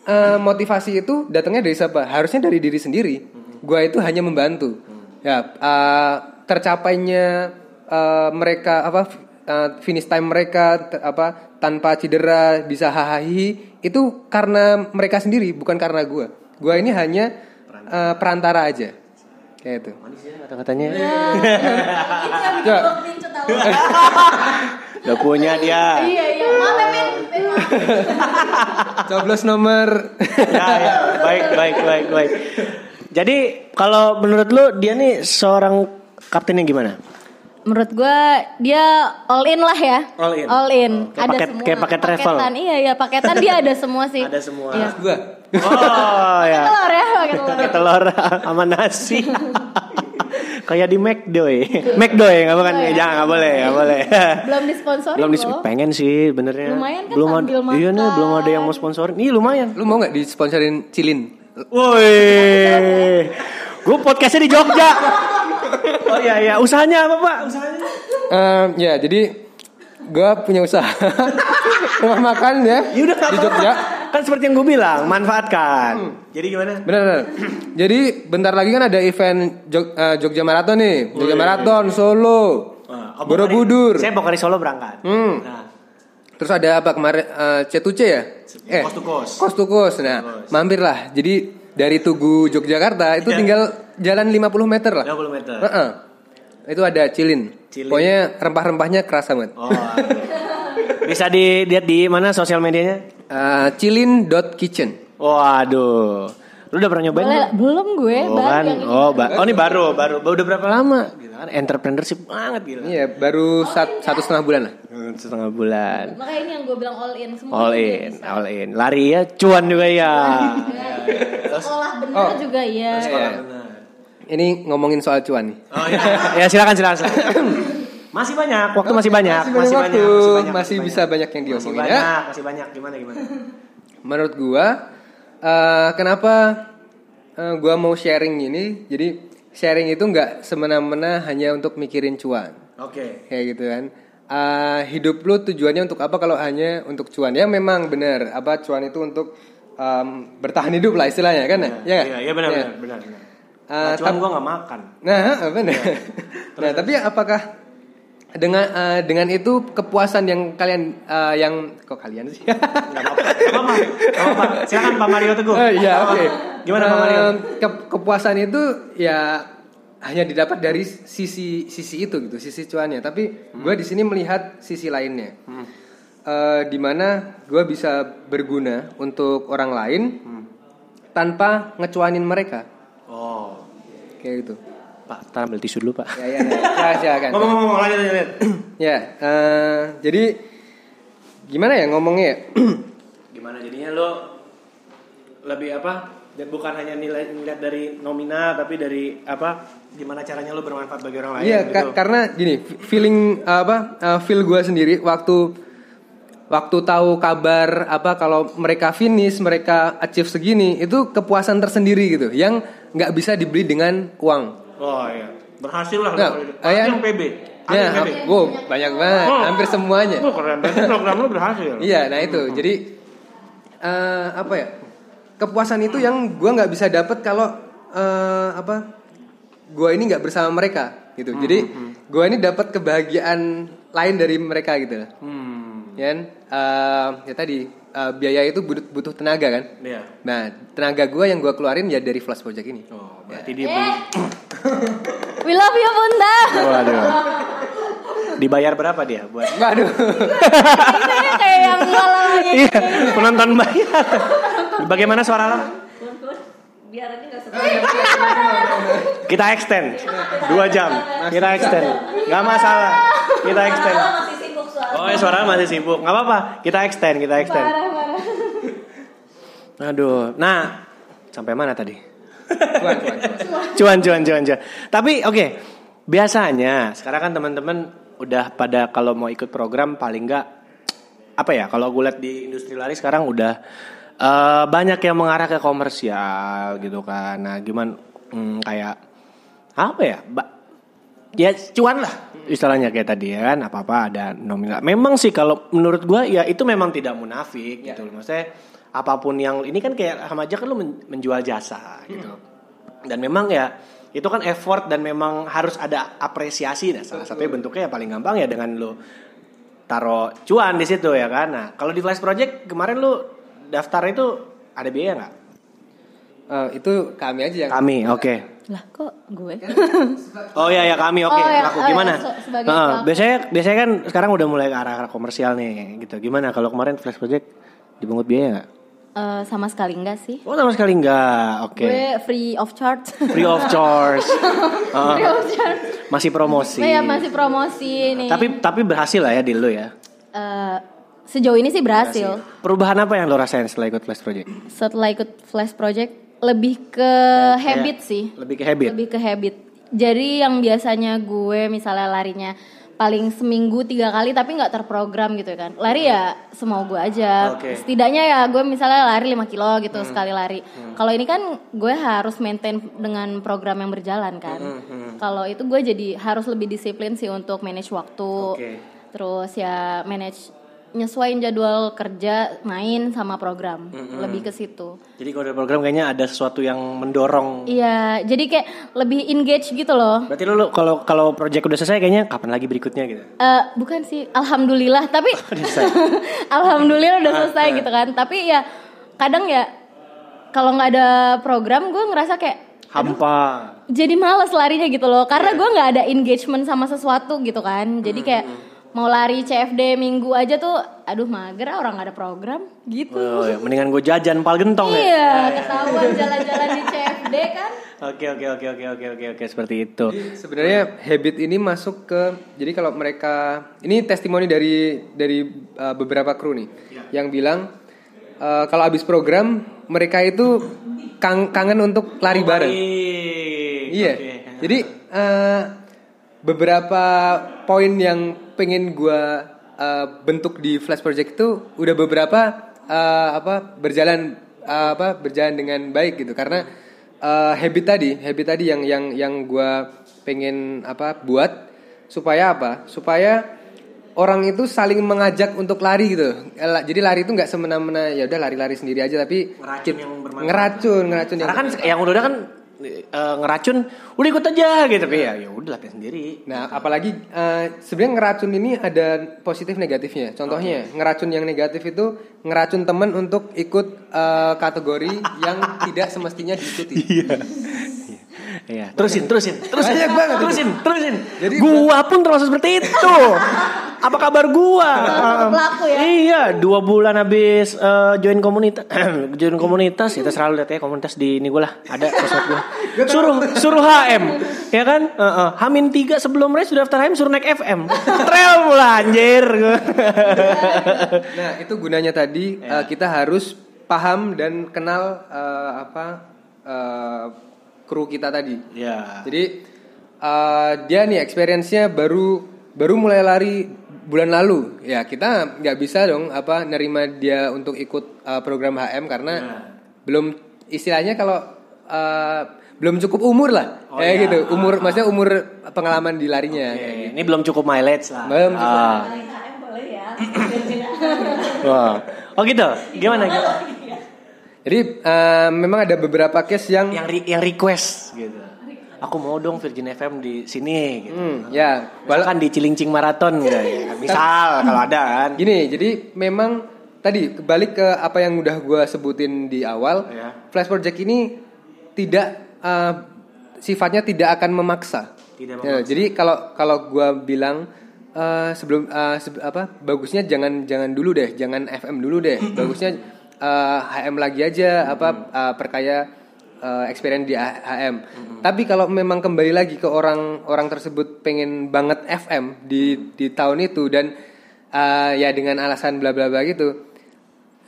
eh, motivasi itu datangnya dari siapa? Harusnya dari diri sendiri. Gua itu hanya membantu. Ya eh, tercapainya eh, mereka apa eh, finish time mereka t- apa tanpa cedera bisa hahaha itu karena mereka sendiri bukan karena gua. Gua ini hanya eh, perantara aja kayak itu Manis ya kata-katanya. Coba. Udah punya dia. Iya iya. Ya, coblos nomor ya, ya, baik, baik, baik, baik. Jadi kalau menurut lu dia nih seorang kapten yang gimana? Menurut gue dia all in lah ya. All in. All in. Kayak ada paket- semua. kayak paket travel. Paketan, iya iya paketan dia ada semua sih. Ada semua. Iya. gua Oh ya. Telur ya, pakai telur. Pakai telur sama nasi. Kayak di McDo ya. McDo ya, nggak bukan? Oh, ya. Jangan, nggak boleh, nggak boleh. Belum disponsorin belum dis loh. pengen sih benernya. Lumayan kan belum ada, sambil iya nih, makan. belum ada yang mau sponsorin. Iya lumayan. lu mau nggak disponsorin cilin Woi, gue podcastnya di Jogja. Oh iya iya, usahanya apa pak? Usahanya? Em, ya jadi gue punya usaha rumah makan ya Ya udah di. Jogja Kan seperti yang gue bilang, manfaatkan. Jadi gimana? benar benar jadi bentar lagi kan ada event Jog- eh, Jogja Marathon nih Jogja Marathon Solo Wah, oh, Borobudur Saya mau dari Solo berangkat. Hmm. Nah, terus ada apa kemarin eh, C2C ya eh Coast to coast. Coast to coast. nah mampir lah jadi dari Tugu Yogyakarta itu Ya. tinggal jalan 50 meter lah 50 meter. Heeh. itu ada cilin. Cilin. pokoknya rempah-rempahnya kerasa banget Oh, bisa dilihat di mana sosial medianya? Eh, cilin.kitchen Waduh. Lu udah pernah nyobain? Boleh, belum? belum gue Oh baru kan, oh, ba- oh ini baru, baru, baru udah berapa lama? Gila kan, entrepreneurship banget gila. Iya, baru sat- satu setengah bulan lah. Hmm, Setengah bulan. Makanya ini yang gue bilang all in semua. All in, bisa. all in. Lari ya, cuan juga ya. Sekolah bener Oh. juga ya. Iya. Ini ngomongin soal cuan nih. Oh iya. ya silakan silakan. silakan. Masih banyak, waktu masih banyak, Masih banyak waktu, banyak, masih bisa banyak yang Masih diomongin ya. banyak, masih banyak. Gimana gimana? Menurut gua, eh, kenapa eh, gua mau sharing ini? Jadi sharing itu nggak semena-mena hanya untuk mikirin cuan, Oke. kayak gitu kan. Eh, hidup lu tujuannya untuk apa kalau hanya untuk cuan? Ya memang benar, apa cuan itu untuk em, bertahan hidup lah istilahnya kan? ya? Ya, Iya, iya benar Ya. benar benar. benar. Eh, Nah, cuman gua nggak makan. Nah, benar. nah, tapi apakah dengan eh, dengan itu kepuasan yang kalian eh, yang kok kalian sih? Gak apa-apa. Gak apa-apa. Gak apa-apa. Silakan Pak Mario Teguh. Eh, Iya, oke. Gimana Pak Mario? Ke- kepuasan itu ya hanya didapat dari sisi sisi itu gitu, sisi cuannya. Tapi gue di sini melihat sisi lainnya. Eh, di mana gue bisa berguna untuk orang lain tanpa ngecuanin mereka, Oh. kayak gitu. Pak, tar ambil tisu dulu, Pak. Ya, ya, ya. Ya, silakan. Ngomong-ngomong lanjut lanjut. Ya, eh, jadi gimana ya ngomongnya ya? Gimana jadinya lo lebih apa? Dan bukan hanya nilai ngeliat dari nominal tapi dari apa? Gimana caranya lo bermanfaat bagi orang lain Iya, gitu. ka- karena gini, feeling apa? eh, feel gue sendiri waktu waktu tahu kabar apa kalau mereka finish, mereka achieve segini, itu kepuasan tersendiri gitu, yang nggak bisa dibeli dengan uang. Oh iya. Berhasil lah Nah, yang PB. Ada Ya, yang PB. wow, banyak banget, Oh. hampir semuanya. Oh, keren. Berarti program lo berhasil. Iya, nah itu. Jadi eh, apa ya? Kepuasan itu yang gua nggak bisa dapat kalau eh, apa? Gua ini nggak bersama mereka gitu. Jadi gua ini dapat kebahagiaan lain dari mereka gitu. Hmm. Ya? Eh, ya tadi eh, biaya itu butuh, butuh tenaga kan. Iya. Nah, tenaga gua yang gua keluarin ya dari flash project ini. Oh, berarti dia beli. Eh, we love you Bunda. Waduh. Dibayar berapa dia buat? Waduh. Kayak yang. Iya, penonton bayar. Bagaimana suara lo? Biar aja nggak Kita extend dua jam. Kita extend. Gak masalah. Kita extend. Oh, ya, suara masih sibuk. Gak apa-apa. Kita extend. Kita extend. Parah parah. Aduh. Nah, sampai mana tadi? Cuan, cuan, cuan. cuan, cuan, cuan, cuan. Tapi oke. Biasanya sekarang kan teman-teman udah pada kalau mau ikut program paling nggak apa ya? Kalau gue lihat di industri lari sekarang udah eh, banyak yang mengarah ke komersial gitu kan. Nah, gimana hmm, kayak apa ya? Ba- ya cuan lah istilahnya kayak tadi ya kan apa apa ada nominal. Memang sih kalau menurut gua ya itu memang tidak munafik gitu loh. Maksudnya apa pun yang ini kan kayak sama aja kan lu men- menjual jasa gitu. Dan memang ya itu kan effort dan memang harus ada apresiasi. Nah salah satunya bentuknya ya paling gampang ya dengan lu taruh cuan di situ ya kan. Nah kalau di flash project kemarin lu daftar itu ada biaya nggak? Eh, itu kami aja yang kami oke Lah kok gue? Oh iya ya kami oke Oh, ya, laku oh, ya, gimana? se- sebagai Heeh, pelaku. biasanya biasanya kan sekarang udah mulai ke arah, arah komersial nih gitu. Gimana kalau kemarin flash project dipungut biaya nggak? Eh, sama sekali enggak sih. Oh sama sekali nggak. Oke. Gue free of charge. Free of charge. Heeh, free of charge. masih promosi. Oh ya masih promosi nih. Tapi tapi berhasil lah ya di lu ya. Eh, sejauh ini sih berhasil. Perubahan apa yang lo rasain setelah ikut flash project? Setelah ikut flash project lebih ke habit sih. Lebih ke habit. Lebih ke habit. Jadi yang biasanya gue misalnya larinya paling seminggu tiga kali tapi nggak terprogram gitu kan. Lari ya semau gue aja. Oke. Setidaknya ya gue misalnya lari 5 kilo gitu sekali lari. Kalau ini kan gue harus maintain dengan program yang berjalan kan. Kalau itu gue jadi harus lebih disiplin sih untuk manage waktu. Oke. Terus ya manage nyesuaiin jadwal kerja main sama program. Lebih ke situ. Jadi kalau ada program kayaknya ada sesuatu yang mendorong. Iya, jadi kayak lebih engage gitu loh. Berarti lu kalau kalau project udah selesai kayaknya kapan lagi berikutnya gitu? Eh bukan sih, alhamdulillah. Tapi alhamdulillah udah selesai gitu kan. Tapi ya kadang ya kalau nggak ada program, gue ngerasa kayak Hampa. jadi males larinya gitu loh. Karena gue nggak ada engagement sama sesuatu gitu kan. Jadi kayak mau lari CFD minggu aja tuh aduh mager orang nggak ada program gitu Oh, ya. Mendingan gue jajan pal gentong ya. iya ketahuan jalan-jalan di CFD kan Oke oke oke oke oke oke oke seperti itu. Sebenarnya habit ini masuk ke jadi kalau mereka ini testimoni dari dari uh, beberapa kru nih yang bilang uh, kalau habis program mereka itu kang- kangen untuk lari bareng. Iya. Jadi uh, beberapa poin yang pengen gua uh, bentuk di Flash Project itu udah beberapa uh, apa berjalan uh, apa berjalan dengan baik gitu. Karena uh, habit tadi habit tadi yang yang yang gua pengen apa buat supaya apa? Supaya orang itu saling mengajak untuk lari gitu. Jadi lari itu nggak semena-mena ya udah lari-lari sendiri aja tapi Ngeracun yang bermanfaat. ngeracun ngeracun yang kan yang udah kan eh, ngeracun, udah ikut aja gitu. Tapi ya ya udah latihan sendiri. Nah, apalagi eh, sebenarnya ngeracun ini ada positif negatifnya. Contohnya, ngeracun yang negatif itu ngeracun temen untuk ikut eh, kategori yang tidak semestinya diikuti. Iya, terusin, terusin, terusin, Banyak banget itu. terusin, terusin. Jadi- gua pun termasuk seperti itu. Apa kabar gua? pelaku ya. Iya, dua bulan habis eh, join komunitas, join komunitas. Kita selalu lihat ya komunitas di ini gua lah, ada sosmed gua. Suruh, suruh HM, ya kan? Heeh. Hamin tiga sebelum race sudah daftar HM suruh naik FM. Trail mula anjir. Nah, itu gunanya tadi eh, kita harus paham dan kenal eh, apa eh, kru kita tadi. ya. Jadi eh, dia nih experience-nya baru baru mulai lari bulan lalu. Ya kita nggak bisa dong apa nerima dia untuk ikut eh, program HM karena belum istilahnya kalau eh, belum cukup umur lah, Oh, kayak iya. gitu. Umur maksudnya umur pengalaman di larinya. Oke, kayak gitu. Ini belum cukup mileage lah. Belum cukup. Ah. Wah. Oh gitu. Gimana? gimana? Jadi eh, memang ada beberapa case yang yang re- yang request gitu. Aku mau dong Virgin FM di sini gitu. hmm, ya Bahkan di Cilincing Marathon gitu ya. Misal kalau ada kan. Gini, jadi memang tadi kebalik ke apa yang udah gue sebutin di awal, Ya. Flash Project ini tidak eh, sifatnya tidak akan memaksa. Tidak Ya, jadi kalau kalau gue bilang eh, sebelum eh, sebe- apa bagusnya jangan jangan dulu deh, jangan FM dulu deh, bagusnya eh, HM lagi aja apa eh, perkaya eh, experience di HM. Tapi kalau memang kembali lagi ke orang orang tersebut pengen banget FM di di tahun itu dan eh, ya dengan alasan bla bla bla gitu,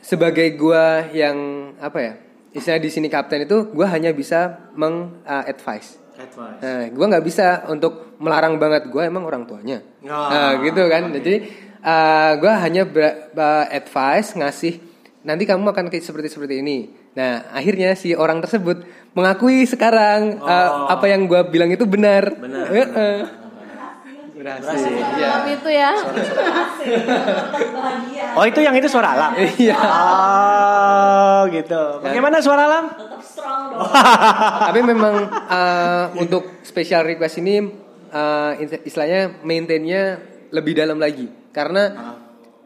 sebagai gua yang apa ya istilah di sini kapten itu gua hanya bisa meng uh, advise. Advice. nah gua nggak bisa untuk melarang banget gua emang orang tuanya. Ah, nah gitu kan. Jadi uh, gua hanya ber- uh, advice ngasih nanti kamu akan seperti seperti ini nah akhirnya si orang tersebut mengakui sekarang uh, apa yang gua bilang itu benar Benar, Heeh. berhasil, Iya. Maaf itu ya Oh itu yang itu suara alam. Iya. Oh gitu. Bagaimana suara alam? Tapi memang uh, untuk special request ini uh, istilahnya maintainnya lebih dalam lagi karena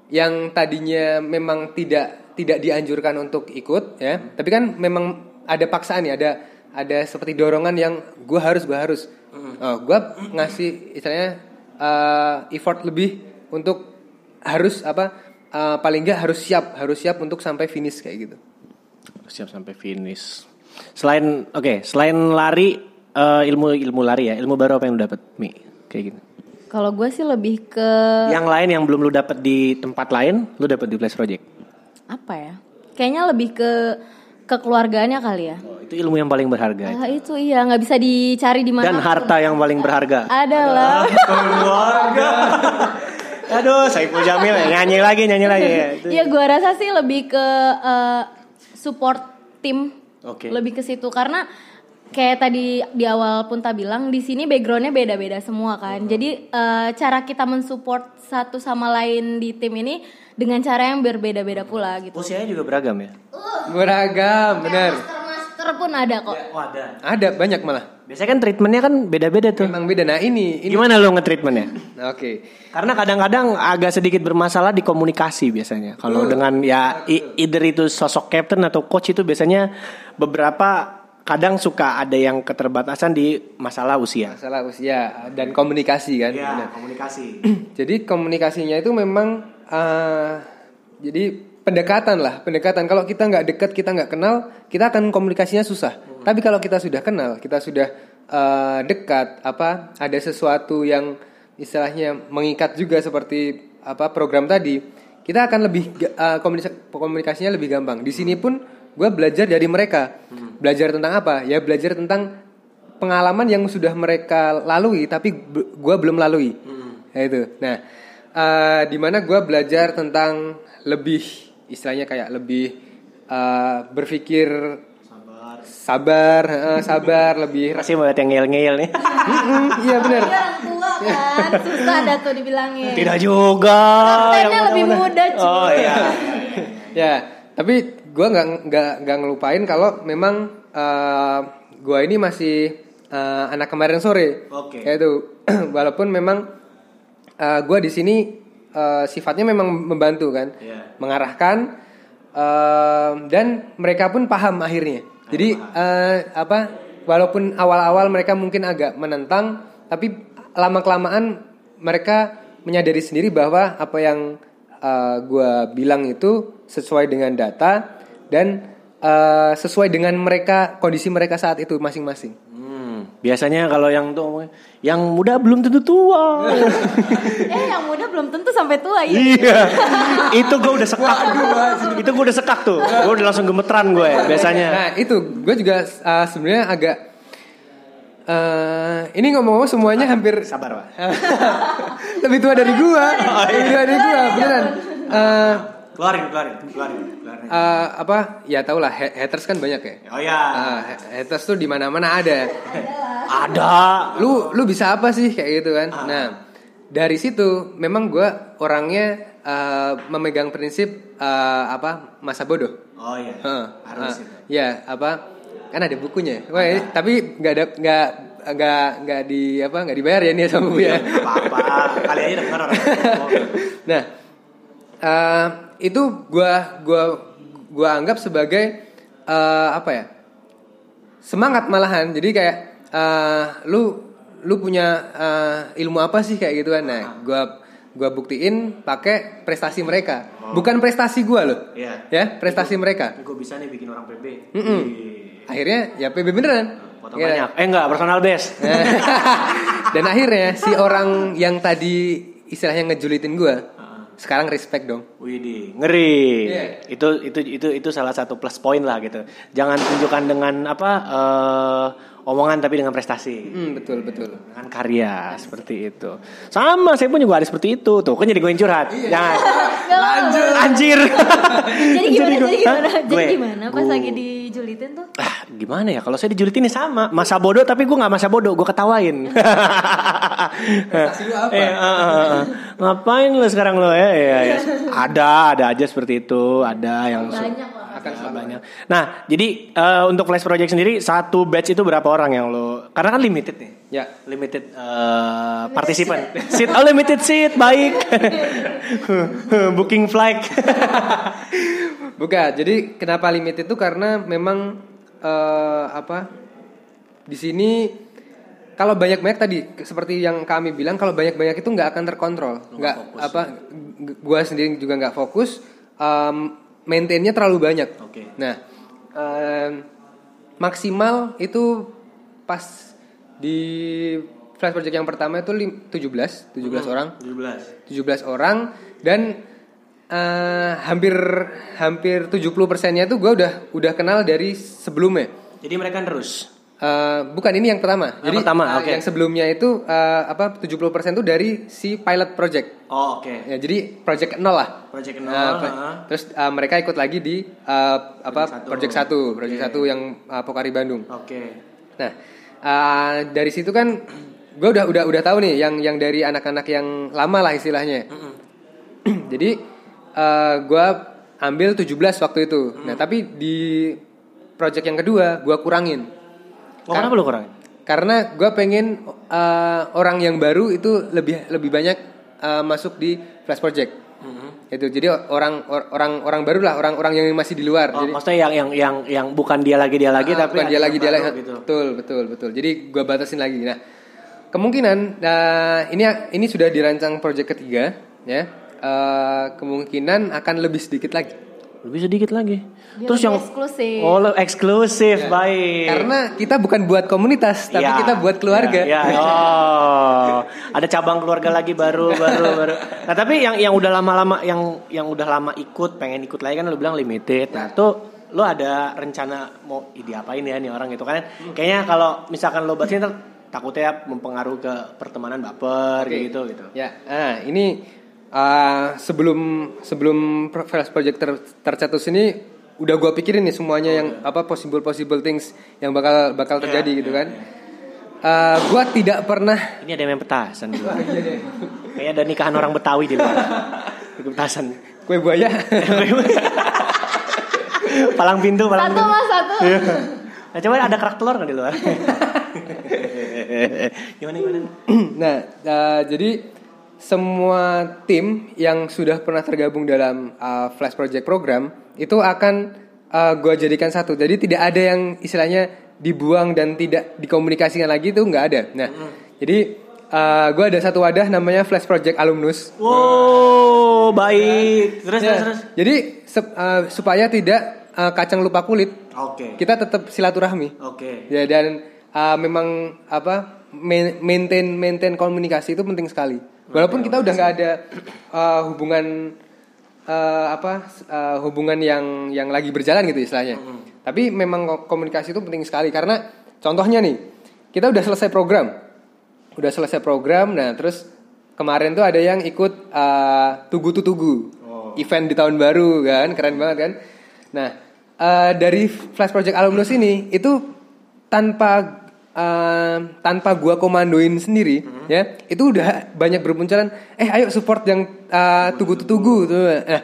yang tadinya memang tidak tidak dianjurkan untuk ikut ya, tapi kan memang ada paksaan ya, ada ada seperti dorongan yang gue harus gue harus, oh, gue ngasih istilahnya uh, effort lebih untuk harus apa uh, paling nggak harus siap harus siap untuk sampai finish kayak gitu. Siap sampai finish. Selain oke, selain lari eh, ilmu ilmu lari ya, ilmu baru apa yang lu dapat, Mi? Kayak gitu. kalau gue sih lebih ke Yang lain yang belum lu dapat di tempat lain, lu dapat di Flash Project. Apa ya kayaknya lebih ke kekeluargaannya kali ya Oh, itu ilmu yang paling berharga. Ah, itu iya nggak bisa dicari di mana Dan harta yang paling berharga. adalah Keluarga. Aduh, Saiful Jamil ya, nyanyi lagi, nyanyi lagi ya. Iya, gua rasa sih lebih ke eh, support tim. Oke. Lebih ke situ karena kayak tadi di awal pun tak bilang di sini backgroundnya beda-beda semua kan. Jadi eh, cara kita mensupport satu sama lain di tim ini dengan cara yang berbeda-beda pula gitu. Usianya juga beragam ya? Beragam, benar. Master pun ada kok. Oh, ada. Ada banyak malah. Biasanya kan treatmentnya kan beda-beda tuh. Memang beda. Nah ini, ini. Gimana lo nge-treatmentnya? Oke. Karena kadang-kadang agak sedikit bermasalah di komunikasi biasanya. Kalau dengan ya i- either itu sosok captain atau coach itu biasanya beberapa kadang suka ada yang keterbatasan di masalah usia. Masalah usia dan komunikasi kan. Benar. komunikasi. Jadi komunikasinya itu memang eh, jadi pendekatan lah, pendekatan. Kalau kita nggak dekat, kita nggak kenal, kita akan komunikasinya susah. Tapi kalau kita sudah kenal, kita sudah eh, dekat, apa ada sesuatu yang istilahnya mengikat juga seperti apa program tadi, kita akan lebih komunika- komunikasinya lebih gampang. Di sini pun gue belajar dari mereka. Belajar tentang apa? Ya belajar tentang pengalaman yang sudah mereka lalui tapi gue belum lalui. Ya itu. Nah, eh di mana gue belajar tentang lebih istilahnya kayak lebih eh, berpikir sabar, eh, sabar, lebih. Masih mau yang ngeyel-ngeyel nih. Mm-mm, Iya benar. Tua kan, susah dah tuh dibilangin. Tidak juga. Yang lebih muda-muda. muda, cuy. Oh iya. Ya, tapi gue nggak nggak nggak ngelupain kalau memang eh gue ini masih eh, anak kemarin sore. Oke. Ya itu, walaupun memang gue di sini eh, sifatnya memang membantu kan, Iya. mengarahkan eh, dan mereka pun paham akhirnya. Jadi eh, apa? Walaupun awal-awal mereka mungkin agak menentang, tapi lama kelamaan mereka menyadari sendiri bahwa apa yang gue bilang itu sesuai dengan data dan eh, sesuai dengan mereka kondisi mereka saat itu masing-masing. Hmm, biasanya kalau yang tuh yang muda belum tentu tua. Eh yang muda belum tentu sampai tua ya. iya. itu gue udah sekak. itu gue udah sekak tuh. Gue udah langsung gemeteran gue biasanya. Nah itu gue juga uh, sebenarnya agak uh, ini ngomong-ngomong semuanya hampir Sabar, Pak. lebih tua dari gua, lebih tua dari gua, beneran. Uh, Keluarin, keluarin, keluarin, keluarin. uh, apa? Ya tau lah, ha- haters kan banyak ya. Oh ya. Uh, ha- haters tuh di mana-mana ada. Ada. Lu lu bisa apa sih kayak gitu kan? Nah dari situ memang gua orangnya uh, memegang prinsip uh, apa masa bodoh. Oh iya. Heeh. Harus itu. Ya, apa? Kan ada bukunya. Wah, ini- tapi nggak ada nggak nggak nggak di apa nggak dibayar ya ini sama bu ya. Apa-apa. Kali aja orang. nah, eh, itu gua gua gua anggap sebagai eh, apa ya? Semangat malahan. Jadi kayak eh, lu lu punya eh, ilmu apa sih kayak gitu kan. Nah, gua gua buktiin pakai prestasi mereka. Bukan prestasi gua loh. Iya. Ya, prestasi mereka. Gue bisa nih bikin orang PB. Mm-mm. Akhirnya ya PB beneran. Foto Ya. banyak. Eh enggak, personal best. Dan akhirnya si orang yang tadi istilahnya ngejulitin gua sekarang respect dong. Widih, ngeri. Iya. Itu itu itu itu salah satu plus point lah gitu. Jangan tunjukkan dengan apa eh, omongan tapi dengan prestasi. Hmm, betul betul. Dengan karya seperti itu. Sama, saya pun juga ada seperti itu. Tuh, kan jadi gue yang curhat. Jangan. Lanjut. Anjir. Jadi gimana? gue- Jadi gimana? Jadi gimana pas gue- lagi dijulitin tuh? Ah, gimana ya? Kalau saya dijulitin ini sama, masa bodoh tapi gue nggak masa bodoh, gue ketawain. Apa? Eh, ah, ah, ah. Ngapain lo sekarang lo ya? Iya, iya. Ada, ada aja seperti itu, ada yang Banyak lah. Ya, banyak. Nah, jadi eh, untuk flash project sendiri satu batch itu berapa orang yang lo? Karena kan limited nih. Ya. Limited eh, partisipan. seat, oh limited seat, baik. Booking flight. Bukan. Jadi kenapa limit itu karena memang eh, apa? Di sini kalau banyak-banyak tadi seperti yang kami bilang kalau banyak-banyak itu nggak akan terkontrol. Nggak apa? g- Gua sendiri juga nggak fokus. Um, maintainnya terlalu banyak. Oke. Nah, em, maksimal itu pas di flash project yang pertama itu lim- 17, 17 orang. 17. 17 orang dan eh, hampir hampir 70 persennya tuh gue udah udah kenal dari sebelumnya. Jadi mereka terus. Eh, bukan ini yang pertama. Yang pertama, eh, oke. yang sebelumnya itu eh, apa 70 persen tuh dari si pilot project. Oh, oke. Ya, jadi project nol lah. Project nol, Nah, pro- ha. terus eh, mereka ikut lagi di eh, apa satu. project satu, project Oke. satu yang eh, Pokari Bandung. Oke. Nah, eh, dari situ kan gue udah udah udah tahu nih yang yang dari anak-anak yang lama lah istilahnya. Jadi eh gue ambil 17 waktu itu. Nah, tapi di project yang kedua gue kurangin. Oh, kenapa lo kurang? Karena gue pengen eh, orang yang baru itu lebih lebih banyak eh, masuk di flash project. Itu jadi orang or- orang orang baru lah, orang-orang yang masih di luar. Oh, jadi maksudnya yang yang yang yang bukan dia lagi dia lagi Ah, tapi bukan dia lagi dia lagi gitu. betul betul betul jadi gua batasin lagi nah kemungkinan nah, ini ini sudah dirancang project ketiga ya Eh, kemungkinan akan lebih sedikit lagi Lebih sedikit lagi. Biar Terus lebih yang eksklusif. Oh, lo- eksklusif, baik. karena kita bukan buat komunitas tapi Ya, kita buat keluarga Ya, ya. Oh, ada cabang keluarga lagi baru, baru, baru. Nah, tapi yang yang udah lama-lama, yang yang udah lama ikut, pengen ikut lagi kan lo bilang limited. Nah, tuh lo ada rencana mau ide apain ya nih orang gitu kan? Kayaknya kalau misalkan lo ntar takutnya mempengaruhi ke pertemanan baper Oke. gitu gitu. Ya, nah ini uh, sebelum sebelum Flash Project ter, tercetus ini udah gua pikirin nih semuanya yang apa possible possible things yang bakal bakal terjadi gitu kan. Uh, gua tidak pernah Ini ada yang main petasan di luar. Kayak ada nikahan orang Betawi di luar. Petasan. kue buaya. palang pintu, palang Satu pintu. mas satu. Nah, coba ada kerak telur nggak di luar? gimana gimana? nah, uh, jadi semua tim yang sudah pernah tergabung dalam uh, Flash Project program itu akan uh, gue jadikan satu. Jadi tidak ada yang istilahnya dibuang dan tidak dikomunikasikan lagi itu nggak ada. Nah, jadi uh, gue ada satu wadah namanya Flash Project Alumnus. Wow, baik. Terus Ya, terus terus. Jadi sep- uh, supaya tidak uh, kacang lupa kulit, Oke. kita tetap silaturahmi. Oke. Ya dan uh, memang apa main- maintain maintain komunikasi itu penting sekali. Walaupun kita udah nggak ada uh, hubungan uh, apa uh, hubungan yang yang lagi berjalan gitu istilahnya. Tapi memang ko- komunikasi itu penting sekali karena contohnya nih kita udah selesai program, udah selesai program. Nah terus kemarin tuh ada yang ikut uh, tugu tugu event di tahun baru kan keren banget kan. Nah uh, dari Flash Project Alumnus ini itu tanpa uh, tanpa gua komandoin sendiri ya itu udah banyak bermunculan eh ayo support yang uh, tugu tugu tuh nah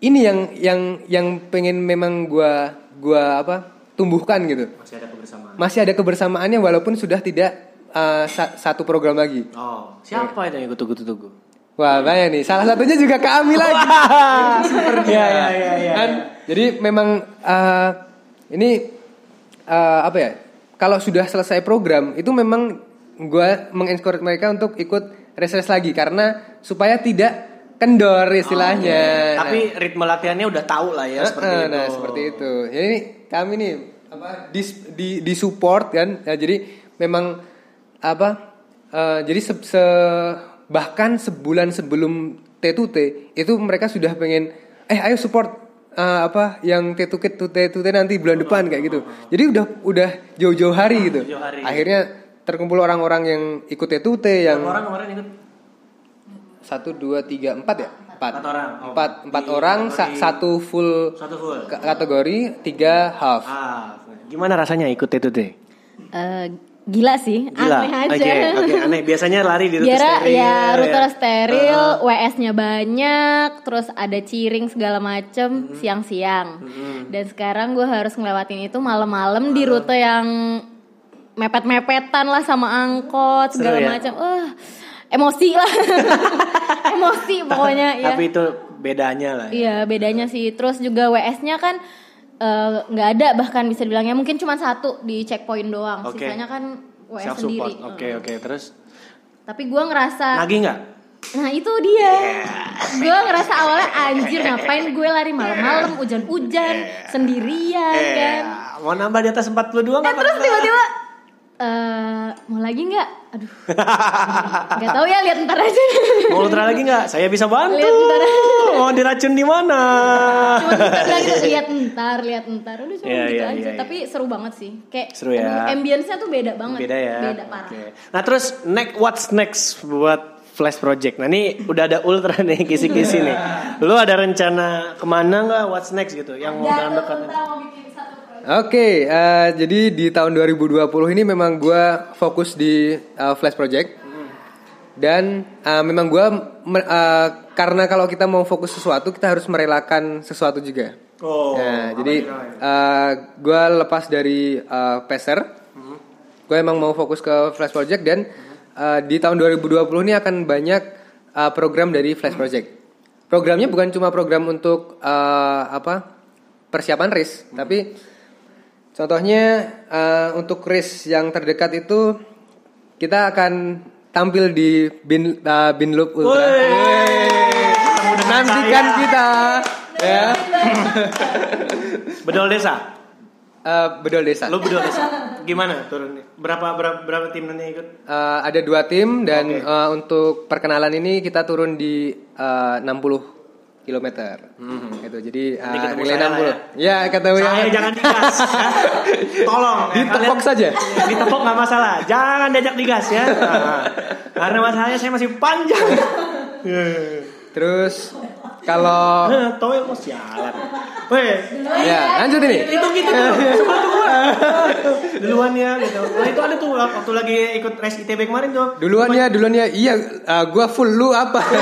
ini yang yang yang pengen memang gua gua apa tumbuhkan gitu. Masih ada kebersamaan. masih ada kebersamaannya walaupun sudah tidak uh, sa- satu program lagi. Oh, siapa itu yang ikut tugu-tugu? wah banyak nih. Salah satunya juga ke Ami lagi. Iya, iya, iya, iya. kan jadi memang uh, ini uh, apa ya kalau sudah selesai program itu memang gue mengencourage mereka untuk ikut reses lagi. Karena supaya tidak kendor istilahnya. Oh, Tapi ritme latihannya udah tahu lah ya Nah, seperti eh, itu. nah seperti itu. Jadi kami nih apa di di, di support kan. Ya, jadi memang apa eh, jadi se, se- bahkan sebulan sebelum T2T itu mereka sudah pengen eh ayo support eh, apa yang T2T T2T nanti bulan depan kayak gitu jadi udah udah jauh-jauh hari gitu hari. akhirnya terkumpul orang-orang yang ikut T2T yang orang kemarin ikut? satu dua tiga empat ya empat Empat orang. Oh, empat empat orang sa- kategori- satu full Satu full. Kategori tiga half. Ah, gimana rasanya ikut itu teh? Gila sih, Gila. aneh aja. Oke, oke, aneh. Biasanya lari di rute Biara steril. ya rute ya. steril, WS-nya banyak, terus ada ciring segala macem Hmm. siang-siang. Dan sekarang gue harus ngelewatin itu malam-malam di rute yang mepet-mepetan lah sama angkot segala Seru ya? macam. Eh, emosi lah, emosi pokoknya ya. Tapi itu bedanya lah. ya. Iya bedanya sih. Terus juga WS-nya kan eh, nggak ada bahkan bisa dibilangnya mungkin cuma satu di checkpoint doang. Oke. Sisanya kan WS Self sendiri. Oke, oke. Terus Tapi gue ngerasa nagih nggak? Nah itu dia Gue ngerasa awalnya anjir ngapain gue lari malam-malam hujan-hujan sendirian Eh, kan mau nambah di atas 42 Eh nggak? terus tiba-tiba eh mau lagi nggak? Aduh Gak tahu ya lihat ntar aja Mau ultra lagi nggak? Saya bisa bantu. Lihat ntar aja. Mau diracun di mana? Cuma kita bilang gitu lihat ntar lihat ntar Udah cuma Iya, gitu iya, aja iya, iya. Tapi seru banget sih Kayak Seru ya. Ambience-nya tuh beda banget Beda ya. Beda parah Oke. Nah terus next what's next buat Flash Project? Nah ini udah ada ultra nih kisi-kisi nih. Lu ada rencana ke mana nggak? What's next gitu? Yang mau dalam dekat? Oke, eh, jadi di tahun 2020 ini memang gue fokus di eh, Flash Project dan eh, memang gue karena kalau kita mau fokus sesuatu kita harus merelakan sesuatu juga. Oh. Nah, jadi gue lepas dari uh, Peser, gue emang mau fokus ke Flash Project dan uh, di tahun 2020 ini akan banyak uh, program dari Flash Project. programnya bukan cuma program untuk eh, apa persiapan race, tapi contohnya eh, untuk race yang terdekat itu kita akan tampil di bin uh, Binloop Ultra. Woi. Yeay. Nantikan kita ya Bedol desa. Eh, bedol desa. Lu bedol desa. Gimana turunnya? Berapa berapa, berapa tim nanti ikut? Eh, ada dua tim dan Oke. eh, untuk perkenalan ini kita turun di eh, 60 km. Gitu. Jadi Nanti eh, ketemu relay saya lah 60. Ya, ketemu Saya ya. jangan digas. ya. Tolong. ya. Ditepok Kalian- saja. Ditepok nggak masalah. Jangan diajak digas ya. Nah, karena masalahnya saya masih panjang. Terus kalau Toel mau sialan. Weh, ya, lanjut ini. itu gitu tuh. Sebelum tuh gua. Duluan ya gitu. Nah, itu ada tuh waktu lagi ikut race ITB kemarin tuh. Duluan ya, duluan ya. Iya, eh, gua full lu apa?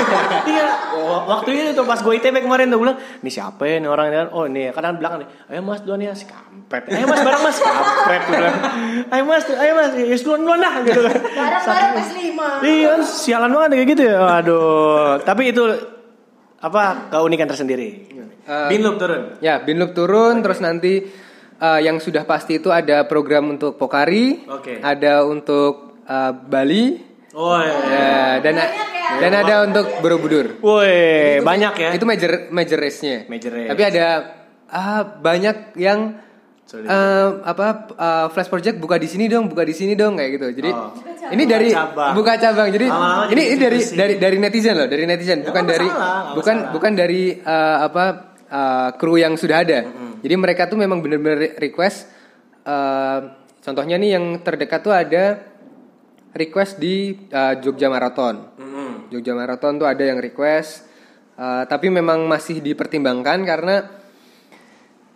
Iya, oh, waktu itu tuh pas gue ITB kemarin tuh bilang, ini siapa ya nih orang ini? Oh ini kadang belakang nih, ayo mas duluan ya si kampret, ayo mas bareng mas kampret kan. Ayo mas, ayo mas, ya duluan duluan dah gitu kan. Barang-barang plus lima. Iya, sialan banget kayak gitu ya. Aduh, tapi itu apa keunikan tersendiri. Eh, Binloop turun. ya, Binloop turun terus nanti eh, yang sudah pasti itu ada program untuk Pokari, Oke. ada untuk eh, Bali, Oh iya. ya, dan dan ada untuk Borobudur. Woi, banyak ya. Itu major major race-nya. Major race. Tapi ada ah, banyak yang Sorry. eh, apa eh, flash project buka di sini dong, buka di sini dong kayak gitu. Jadi Oh. ini dari cabang. buka cabang. Jadi Lama-lama ini, ini dari dari dari netizen loh, dari netizen, bukan nggak dari masalah, bukan bukan dari eh, apa eh, kru yang sudah ada. Jadi mereka tuh memang benar-benar request eh, contohnya nih yang terdekat tuh ada request di eh, Jogja Marathon. Mm-mm. Jogja Marathon tuh ada yang request, eh, tapi memang masih dipertimbangkan karena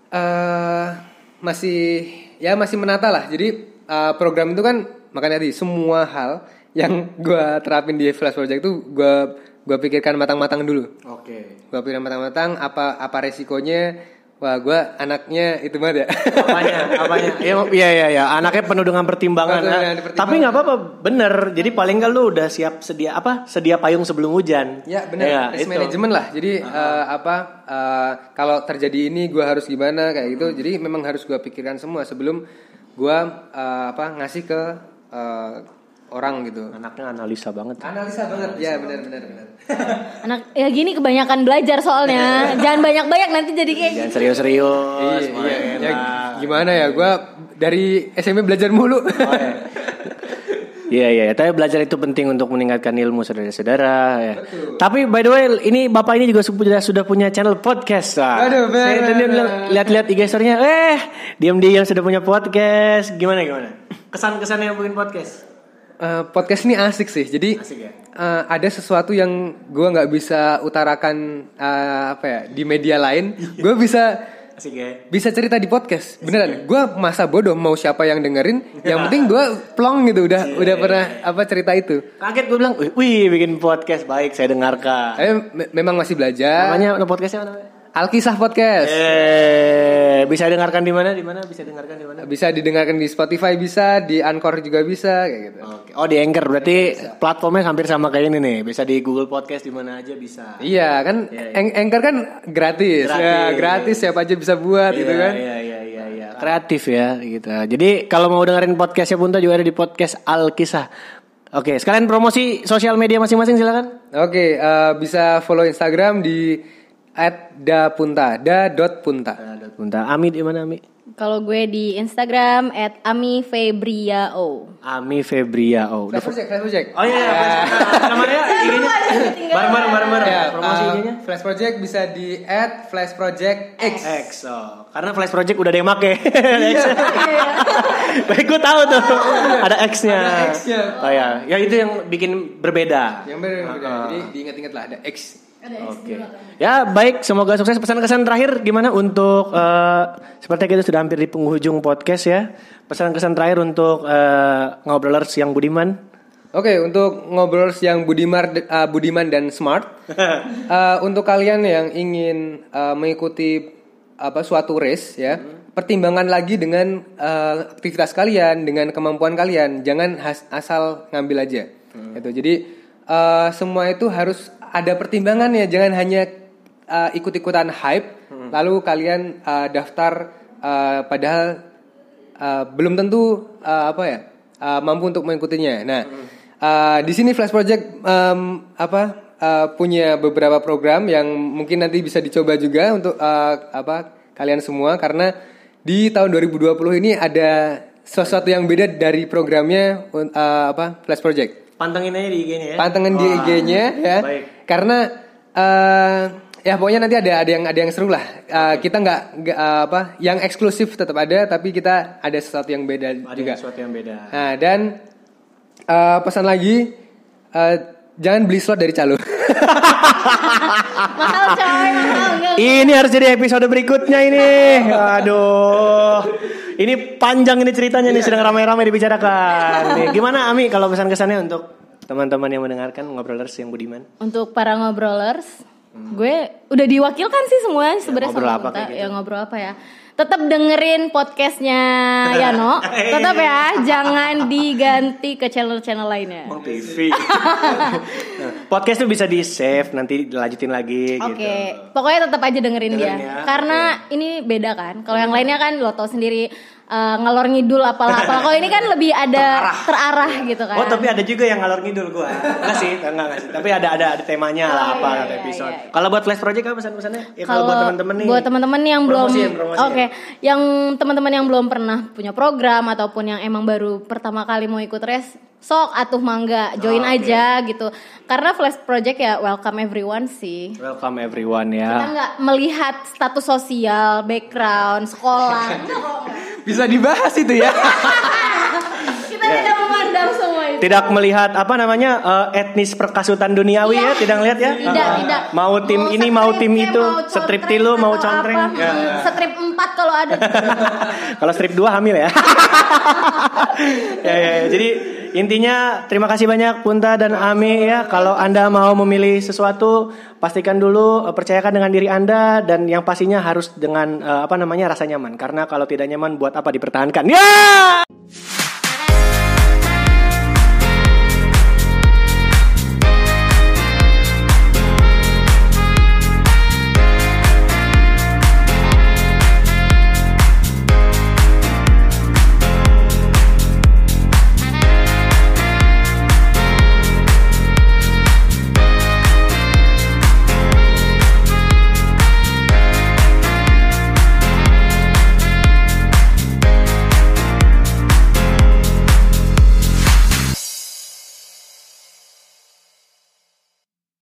eh masih ya masih menata lah. Jadi eh, program itu kan makanya tadi semua hal yang gua terapin di Flash Project itu gua gua pikirkan matang-matang dulu. Oke. Gua pikirkan matang-matang apa apa resikonya. Wah, gua anaknya itu banget ya. apanya apanya ya iya iya ya anaknya penuh dengan pertimbangan Penuh ah. dengan pertimbangan. tapi nggak apa-apa bener jadi paling nggak lu udah siap sedia apa sedia payung sebelum hujan Ya benar, risk itu. management lah. Jadi eh, apa eh, kalau terjadi ini gua harus gimana kayak gitu. Jadi memang harus gua pikirkan semua sebelum gua eh, apa ngasih ke eh, orang gitu. anaknya analisa banget Analisa banget. Ya benar benar benar. Anak ya gini kebanyakan belajar soalnya. Jangan banyak-banyak nanti jadi kayak jangan serius-serius Iya, iya. Ya, lah. gimana ya gua dari SMP belajar mulu. Iya iya, tapi belajar itu penting untuk meningkatkan ilmu saudara-saudara. Ya. Tapi by the way, ini bapak ini juga sudah sudah punya channel podcast. Wah. Aduh, benar, Saya bilang lihat-lihat IG story-nya, eh diam-diam sudah punya podcast. Gimana gimana? Kesan-kesan yang bikin podcast? Eh, podcast ini asik sih. Jadi Asik ya. eh, ada sesuatu yang gua nggak bisa utarakan eh, apa ya di media lain. Gue bisa Asik ya. bisa cerita di podcast beneran gue masa bodoh mau siapa yang dengerin yang penting gue plong gitu udah udah pernah apa cerita itu Kaget gue bilang, wih, bikin podcast baik, saya dengarkan. saya me- memang masih belajar Namanya podcastnya apa namanya? Alkisah podcast Eh, bisa dengarkan di mana? Di mana? Bisa dengarkan di mana? bisa didengarkan di Spotify bisa di Anchor juga bisa kayak gitu Oke. Oh di Anchor berarti platformnya hampir sama kayak ini nih. Bisa di Google Podcast di mana aja bisa. iya kan iya. Ang- Anchor kan gratis, Gratis. ya gratis siapa aja bisa buat gitu Iya, kan Iya iya iya iya. Kreatif ya gitu. Jadi kalau mau dengerin podcastnya Punta juga ada di podcast Alkisah. Oke, sekalian promosi sosial media masing-masing silakan. oke eh, bisa follow Instagram di @dapunta da.punta Punta. Ami di mana Ami? Kalau gue di Instagram @amifebriao. Ami Febria. Oh, udah Flash project, flash project. Oh iya, iya. namanya IG-nya. Bareng-bareng bareng-bareng. Ya, Promosi uh, IG-nya. Flash Project bisa di add Flash Project X. X. Oh. Karena Flash Project udah ada yang make. X. Baik, gue tahu tuh. Ada X-nya. Ada X-nya. Oh ya, ya itu yang bikin berbeda. Yang benar benar. Jadi diingat-ingat lah ada X. Oke. Ya baik, semoga sukses. Pesan-kesan terakhir gimana untuk eh, seperti kita sudah hampir di penghujung podcast ya. Pesan-kesan terakhir untuk eh, ngobrolers yang budiman. Oke, untuk ngobrol yang Budimar, uh, Budiman dan Smart, uh, untuk kalian yang ingin uh, mengikuti apa suatu race ya, pertimbangan lagi dengan uh, aktivitas kalian, dengan kemampuan kalian, jangan has- asal ngambil aja. Gitu. Jadi uh, semua itu harus ada pertimbangan ya, jangan hanya uh, ikut-ikutan hype, lalu kalian uh, daftar uh, padahal uh, belum tentu uh, apa ya uh, mampu untuk mengikutinya. Nah, uh, di sini Flash Project um, apa uh, punya beberapa program yang mungkin nanti bisa dicoba juga untuk uh, apa kalian semua karena di tahun 2020 ini ada sesuatu yang beda dari programnya uh, apa Flash Project. Pantengin aja di IG-nya ya. Pantengin di IG-nya ya. Baik. Karena eh ya pokoknya nanti ada ada yang ada yang seru lah. Eh, kita nggak nggak, eh, apa yang eksklusif tetap ada tapi kita ada sesuatu yang beda Ada juga. sesuatu yang beda. Nah, dan eh, pesan lagi eh, jangan beli slot dari calo. mahal coy mahal enggak Ini harus jadi episode berikutnya ini. Aduh. Ini panjang ini ceritanya nih sedang ramai-ramai dibicarakan. Nih, gimana Ami kalau pesan kesannya untuk teman-teman yang mendengarkan ngobrolers yang budiman? Untuk para ngobrolers, gue udah diwakilkan sih semua sebenarnya ngobrol sama apa Kunta. kayak gitu? Ya ngobrol apa ya? Tetap dengerin podcastnya Yano. Tetap ya, jangan diganti ke channel-channel lainnya. Bang TV. Nah, podcast tuh bisa di save nanti dilanjutin lagi Oke, gitu. pokoknya tetap aja dengerin, Dengerin dia. ya, Karena ini beda kan. Kalau yang lainnya kan lo tau sendiri eh, ngalor ngidul apalah apalah. Kalau ini kan lebih ada terarah, gitu kan. Oh tapi ada juga yang ngalor ngidul gua. Enggak sih, enggak, enggak sih. Tapi ada ada ada temanya lah Oh, apa iya, iya, episode. iya, iya. Kalau buat flash project apa pesan-pesannya? Ya kalau buat teman-teman nih. buat teman-teman yang belum oke yang teman-teman yang belum pernah punya program ataupun yang emang baru pertama kali mau ikut res sok atuh mangga join Oh, oke. aja gitu karena flash project ya welcome everyone sih Welcome everyone kita ya. nggak melihat status sosial background sekolah. Bisa dibahas itu ya. kita tidak memandang semua itu Tidak melihat apa namanya eh, etnis perkasutan duniawi ya, Iya. tidak lihat ya. tidak Ah, tidak Mau tim ini, mau tim itu, mau strip tilu, mau contreng. apa. Ya, Hmm, ya. strip 4 kalau ada Kalau strip 2 hamil ya. ya, ya, ya. Jadi intinya terima kasih banyak Punta dan Ami ya. Kalau Anda mau memilih sesuatu, pastikan dulu eh, percayakan dengan diri Anda dan yang pastinya harus dengan eh, apa namanya rasa nyaman. Karena kalau tidak nyaman buat apa dipertahankan? Ya!